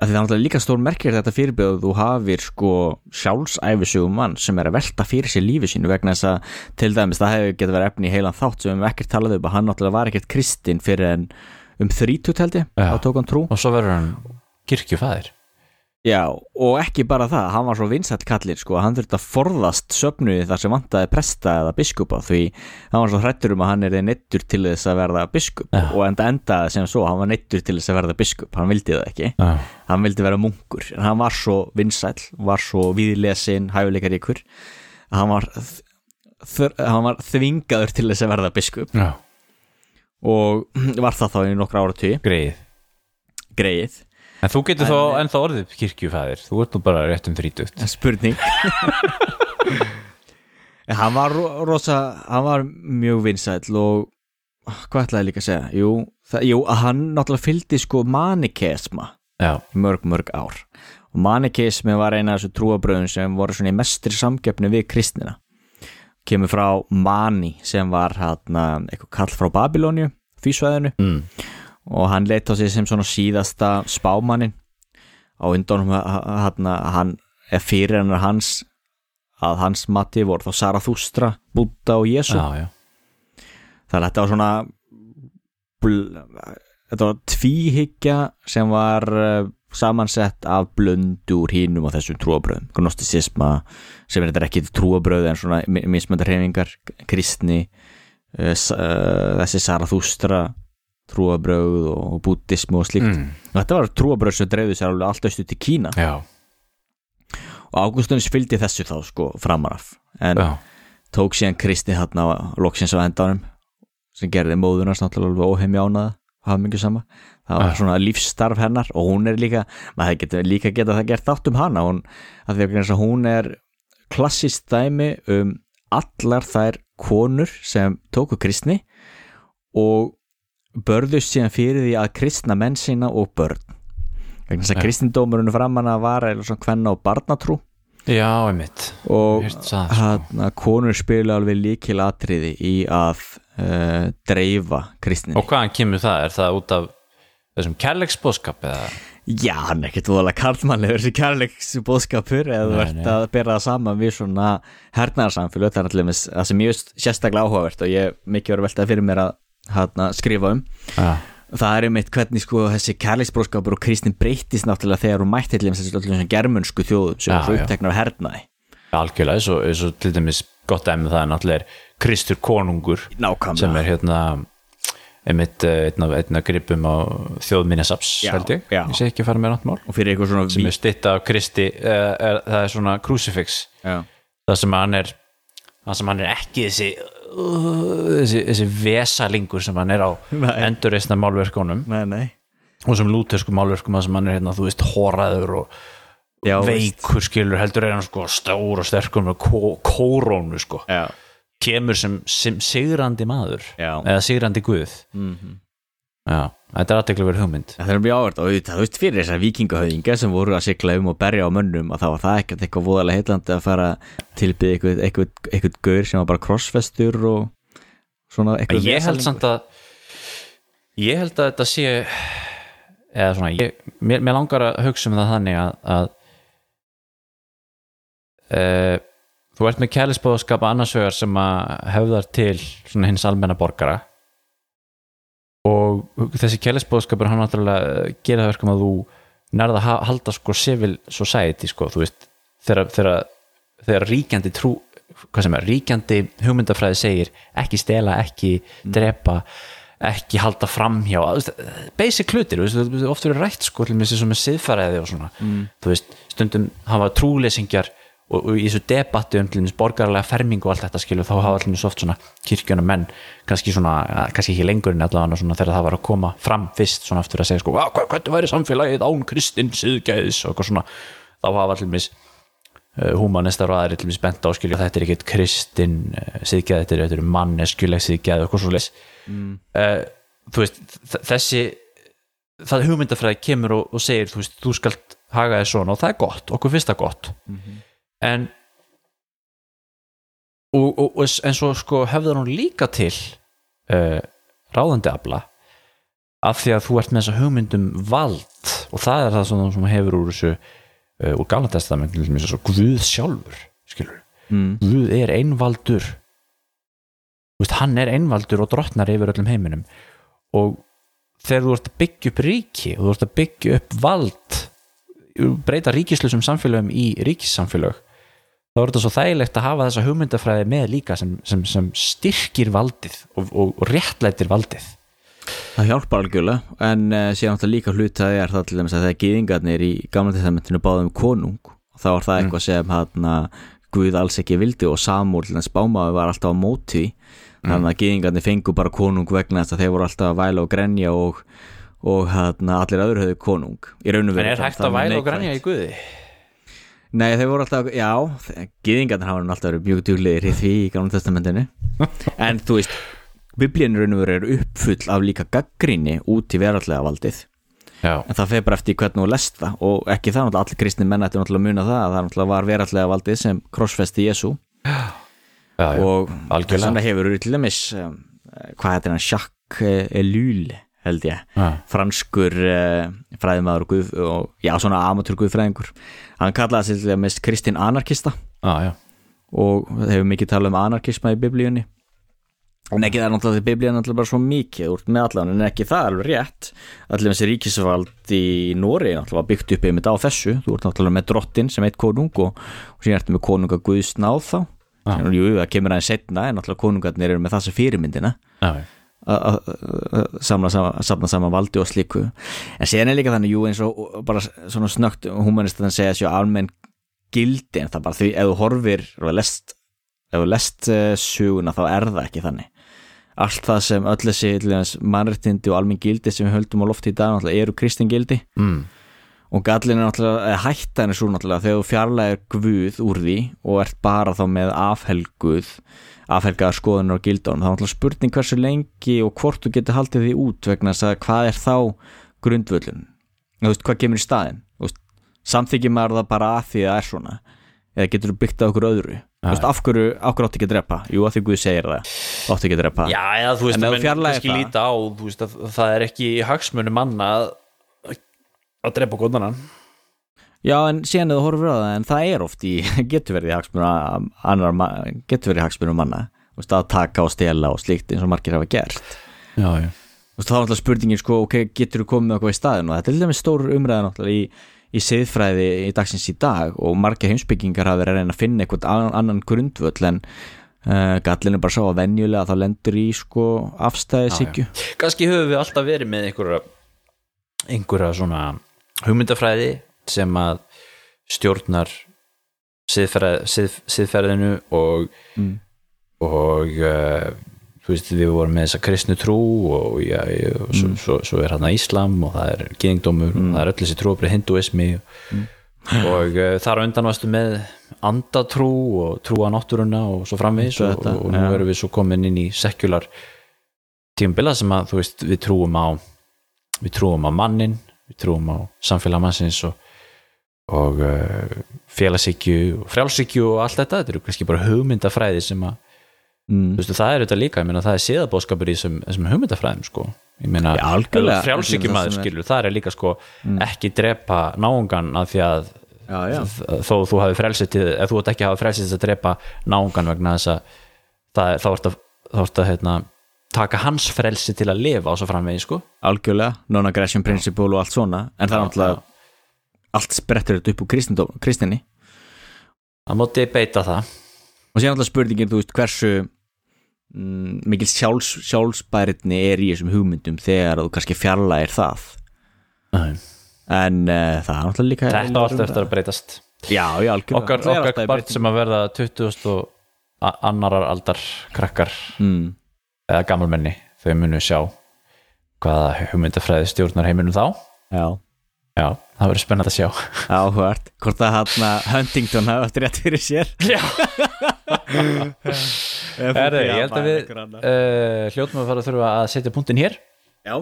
það er náttúrulega líka stór merkir þetta fyrirbyrð að þú hafir sko sjálfsæfisugum mann sem er að velta fyrir sér lífi sínu vegna þess að til dæmis það hefur getið verið efni í heilan þátt sem við hefum ekkert talað um að hann náttúrulega var ekkert kristinn fyrir en um þrítut held ég, þá tók hann trú. Og svo verður hann kirkjufæðir Já, og ekki bara það, hann var svo vinsætt kallir sko, hann þurfti að forðast söfnuði þar sem vantaði presta eða biskupa því. Hann var svo hrættur um að hann er neittur til þess að verða biskup Já. og enda endaði sem svo, hann var neittur til þess að verða biskup, hann vildi það ekki. Já, hann vildi vera munkur en hann var svo vinsæll, var svo viðlesin, hæfuleikaríkur hann hann var þvingaður til þess að verða biskup. Já, og var það þá í nokkra ára tíu greið greið, En þú getur þó ennþá orðið kirkjufæðir Þú ert nú bara rétt um þrítugt. Spurning. En hann var ro- rosa hann var mjög vinsæll og hvað ætlaði líka að segja? Jú, það, jú að hann náttúrulega fylgdi sko manikesma Já, mörg mörg ár. Og manikesmi var eina af þessu trúabröðum sem voru svona í mestri samgefni við kristnina. Kemur frá Mani sem var hérna eitthvað kall frá Babilóniu því svæðinu mm. Og hann leitt á sig sem svona síðasta spámannin. Á undanum hérna hann er fyrir hennar hans að hans mati voru þá Sarathustra, Buddha og Jésu já, já. Þannig að þetta var svona þetta var tvíhyggja sem var uh, samansett af blöndu úr hínum og þessum trúabröðum gnostisisma sem er þetta ekki trúabröð en svona mi- mismöndar hefingar kristni s- uh, þessi Sarathustra trúabröð og búddismu og slíkt. Mm. og þetta var trúabröð sem dreifðu sér alveg allt austu til Kína. Já, og Ágústunus fylgdi þessu þá sko framaraf en já, tók síðan Kristi hérna loksins á endanum sem gerði móðunars náttúrulega alveg óheimi ánaða hafa mikið sama, það var svona lífsstarf hennar og hún er líka, maður getur líka geta það gert þátt um hana. Hún, að því að hún er klassist dæmi um allar þær konur sem tóku kristni og börðust síðan fyrir því að kristna menn sína og börn vegna þess að kristindómurinn framanna var eða svona kvenna og barnatrú já, einmitt og veist það, sko. konur spila alveg líkil atriði í að uh, dreifa kristnin Og hvaðan kemur það? Er það út af þessum kærleiksbóðskap eða? já, hann er ekkert voðalega karlmannlegur þessi kærleiks bóðskapur eða nei. að bera það saman við svona hernaðarsamfélag það er allir með það sem ég veist sérstaklega áhugavert og ég mikið verið að veltað fyrir mér að hérna, skrifa um. Já, það er einmitt hvernig sko þessi kærleiksbóðskapur og kristnin breytist náttúrulega þegar hún mætti til þessi öllum sem germönsku þjóðum sem já. uppteknar af hernaði. Algjörlega, eins og, eins og til dæmis gott dæmi það er náttúrulega Kristur konungur nákvæmlega. sem er hérna einmitt eh, einn af, einn af gripum á þjóðminjasaps Já, held ég, já. ég sé ekki að fara með nátt mál. Og fyrir eitthvað svona sem er stytta af Kristi uh, er, það er svona crucifix. Já, það sem hann er það sem hann er ekki þessi þessi, þessi vesalingur sem hann er á Nei. endurreisna málverkunum nei, nei og sem lútersku málverkum það sem hann er hérna, þú veist, horaður og Já, veist. veikur skilur heldur er hann sko stór og sterkur með kó, kórónu sko já, kemur sem, sem sigrandi maður Já. eða sigrandi guð mhm já, þetta er aðtekla verið hugmynd. Það er mjög áverð og þú veist fyrir þessar vikingahöfðinga sem voru að sigla um og berja á mönnum að það var það ekkert eitthvað voðalega heitlandi að fara tilbyggja eitthvað, eitthvað, eitthvað gaur sem var bara krossfestur og svona eitthvað ég held samt að ég held að þetta sé eða svona ég, mér, mér langar að hugsa um það þannig að, að e, þú ert með kælisbóðskap annars vegar sem að hefðar til svona hins almenna borgara og þessi kælisbóðskapur hann náttúrulega gera það verkum að þú nærða að ha- halda sko civil society sko, þú veist þegar, ríkjandi trú hvað sem er, ríkjandi hugmyndafræði segir ekki stela, ekki drepa ekki halda framhjá þú veist, basic hlutir, þú veist, þú veist, oft verið rætt sko, til mér sem er siðfæriði og svona. Þú veist, stundum hafa trúlesingjar og, og í þessu debatti um dæmis borgarlega fermingu og allt þetta skilur þá hafa allir oft svona kirkjuna menn kannski svona, eh, kannski ekki lengur en allavega svona þegar það var að koma fram fyrst svona aftur að segja sko, "Hva- hvernig væri samfélagið án kristinn siðgæðis? og eitthvað svona. Þá hafa allir mis humanistar og aðrir til dæmis bent á skilju þetta er ekkert kristinn uh, siðgæð þetta er, þetta er manneskjuleg siðgæð og eitthvað svo leis mm. þú veist þessi það hugmyndafræði kemur og, og segir þú veist, þú skalt haga þér svona og það er gott, okkur finnst það gott en og, og, og en svo sko hefðar hún líka til uh, ráðandi afla af því að þú ert með þessa hugmyndum vald og það er það sem þú hefur úr þessu uh, úr gamla testament til dæmis, svo Guð sjálfur skilur, mm. Guð er einvaldur. Veist, hann er einvaldur og drottnar yfir öllum heiminum. Og þegar þú ert að byggja upp ríki og þú ert að byggja upp vald breyta ríkislusum samfélögum í ríkissamfélög þá er þetta svo þægilegt að hafa þessa hugmyndafræði með líka sem, sem, sem styrkir valdið og, og, og réttlætir valdið Það hjálpar algjörlega en uh, síðan náttúrulega líka hlutað er það til dæmis að það er gýðingarnir í gamla testamentinu báðum konung og þá var það eitthvað sem hann Guð alls ekki vildi og þess bámaði var alltaf á móti því. þannig að gyðingarnir fengu bara konung vegna þess að þeir voru alltaf að væla og grenja og, og hérna, allir öðru höfðu konung í raun og En er hægt að væla og grænja í guði? Nei, þeir voru alltaf, já, gyðingarnir hafa nú alltaf verið mjög duglegir í því í gamla testamentinu. En þú veist, biblíun í raun og veru er uppfull af líka gaggrinni út í verallega valdið. Já, en það fer bara eftir hvernig þú lest það og ekki það, allir kristni menn ættu náttúrulega að muna það að það var verallega valdið sem krossfesti Jésu og algjörlega. hefur til dæmis um, hvað heitir hann, Jacques Ellul held ég, já, franskur uh, fræðimaður og, guð, og já, svona amatúr guðfræðingur. Hann kallaði til dæmis Kristinn anarkista. Já. og hefur mikið talað um anarkisma í biblíunni. En ekki það er náttúrulega því biblíun er náttúrulega bara svo mikið úr með allan en ekki það er alveg rétt. Allir þessi ríkisvald í Nóri náttúrulega byggt upp einmitt á þessu. Þú ert náttúrulega með drottin sem eitt konung og, og síðan ertu með konunga Guðs náð þá. Já. en jú, það kemur aðeins setna en náttúrulega konungarnir eru með þessa fyrirmyndina. Að- samla sama, samla saman valdi og slíku. En síðan er líka þannig, jú, eins og bara svona snögt humanistan segja sér almenn gildi en það bara því ef þú horfir og lest, ef þú lest uh, söguna þá er það ekki þannig. Allt það sem öll þessi mannréttindi og almenn gildi sem við höldum á lofti í dag eru kristin gildi. Mm. og gallin er náttúrulega, eða hættan er svo náttúrulega þegar þú fjarlægir guð úr því og ert bara þá með afhelguð afhelgaðar skoðunar og gildunum. Þá er náttúrulega spurning hversu lengi og hvort þú getur haldið því út vegna að hvað er þá grundvöllun þú veist, hvað kemur í veist, samþykir maður það bara að því að það er svona? Eða getur þú byggt á okkur öðru? Þú veist, af hverju, áttu ekki að drepa? Jú, að því Guð segir það, áttu ekki að drepa. Já, eða þú veist, En fjarlægir kannski það- líta á þú veist, að það er ekki hagsmunum manna að, að drepa góðanan Já, en síðan eða horfur á það, en það er oft í, getur verið í hagsmunum annar, ma- getur verið í hagsmunum manna. Veist, að taka og stela og slíkt eins og margir hafa gert. Já, já. Veist, þá er alltaf spurningin, sko, ok, getur þú komið með eitthvað í staðin og þetta er til dæmis stór umræða náttúrulega í, í siðfræði í dagsins í dag og margir heimsbyggingar hafa verið að reyna að finna eitthvað annan, grundvöll en uh, gallin er bara svo að venjulega að það lendur í, sko, afstæðisíkju Kannski höfum við alltaf verið með einhverja einhverja svona hugmyndafræði sem að stjórnar siðferð, sið, siðferðinu og Mm. og uh, þú veist við vorum með þessa kristnu trú og, já, og svo, svo, svo er hann Íslam og það er gyðingdómur og það er öll þessi trúabrið hinduismi og uh, þar undan varstu með andatrú og trú á náttúruna og svo framvegis og, Þetta, og, og nú já. erum við svo komin inn í sekular tímabila sem að þú veist við trúum á við trúum á mannin við trúum á samfélag mannsins og, og uh, félagsíkju og frjálsíkju og allt þetta. Þetta eru kannski bara hugmyndafræði sem að mm. þú veist, það er þetta líka, ég meina það er séðabóðskapur í þessum, þessum hugmyndafræðum sko. Ég meina, sem er- skilur, það er líka sko ekki drepa náungan af því að Já, já, þó þú hafi frelsið ef þú ert ekki að hafa frelsið til að drepa náungan vegna þess að það, þá ert að, þá ert að hérna, taka hans frelsi til að lifa á svo framvegi sko. Algjörlega non-aggression principle og allt svona. En það er náttúrulega allt sprettur þetta upp úr kristinni. Það móti beita það. Og síðan alltaf spurningin, þú veist, hversu mm, mikil sjálfs, sjálfsbæritni er í þessum hugmyndum þegar þú kannski fjarlægir það? Nei. en uh, það er náttúrulega líka þetta alltaf eftir að breytast. Já, já, algjörlega. Okkar, er alltaf okkar barn sem að verða 20 og annarar aldar krakkar mm, eða gammalmenni, þau munu sjá hvaða hugmyndafræði stjórnar heiminum þá. Já, já, það verður spennandi að sjá. Áhugart hvort að hann Huntington hafa eftir rétt fyrir sér. Já, Herri, ég held að við uh, hljóttum að fara að þurfa að setja punktin hér. Já,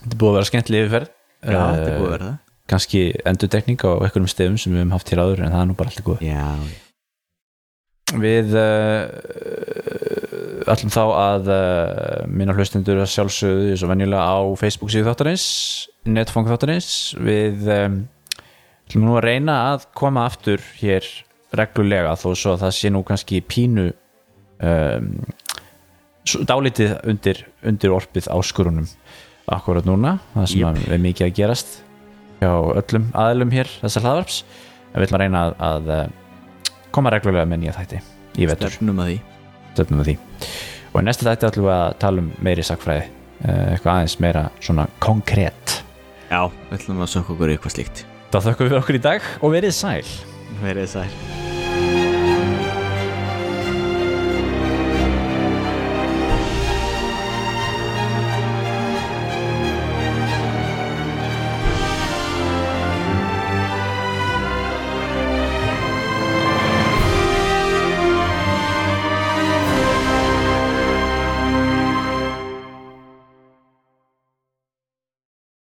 þetta er búið að vera skemmtileg yfirferð. Já, þetta er Eh, búið að vera það. kannski endurtekning á einhverjum stefum sem við höfum haft hér áður en það er nú bara alltaf góð já, við uh, ætlum þá að uh, minna hlustendur að sjálfsögðu eins og venjulega á Facebook síðu þáttarins netfang þáttarins. Við um, ætlum nú að reyna að koma aftur hér reglulega þó svo að það sé nú kannski pínu um, svo dálítið undir, undir orpið áskurunum akkurat núna það sem yep. er mikið að gerast hjá öllum aðlum hér þessar hlaðvarps. En við ætlum að reyna að, að eh, koma reglulega með nýja þætti í vetur, stefnum að því stöfnum við því. Og í næsta þætti ætlum við að tala um meiri sakfræði eh, eitthvað aðeins meira svona konkrétt já, við ætlum að sökka okkur eitthvað slíkt. Þá þökkum við okkur í dag og verið sæl. Verið sæl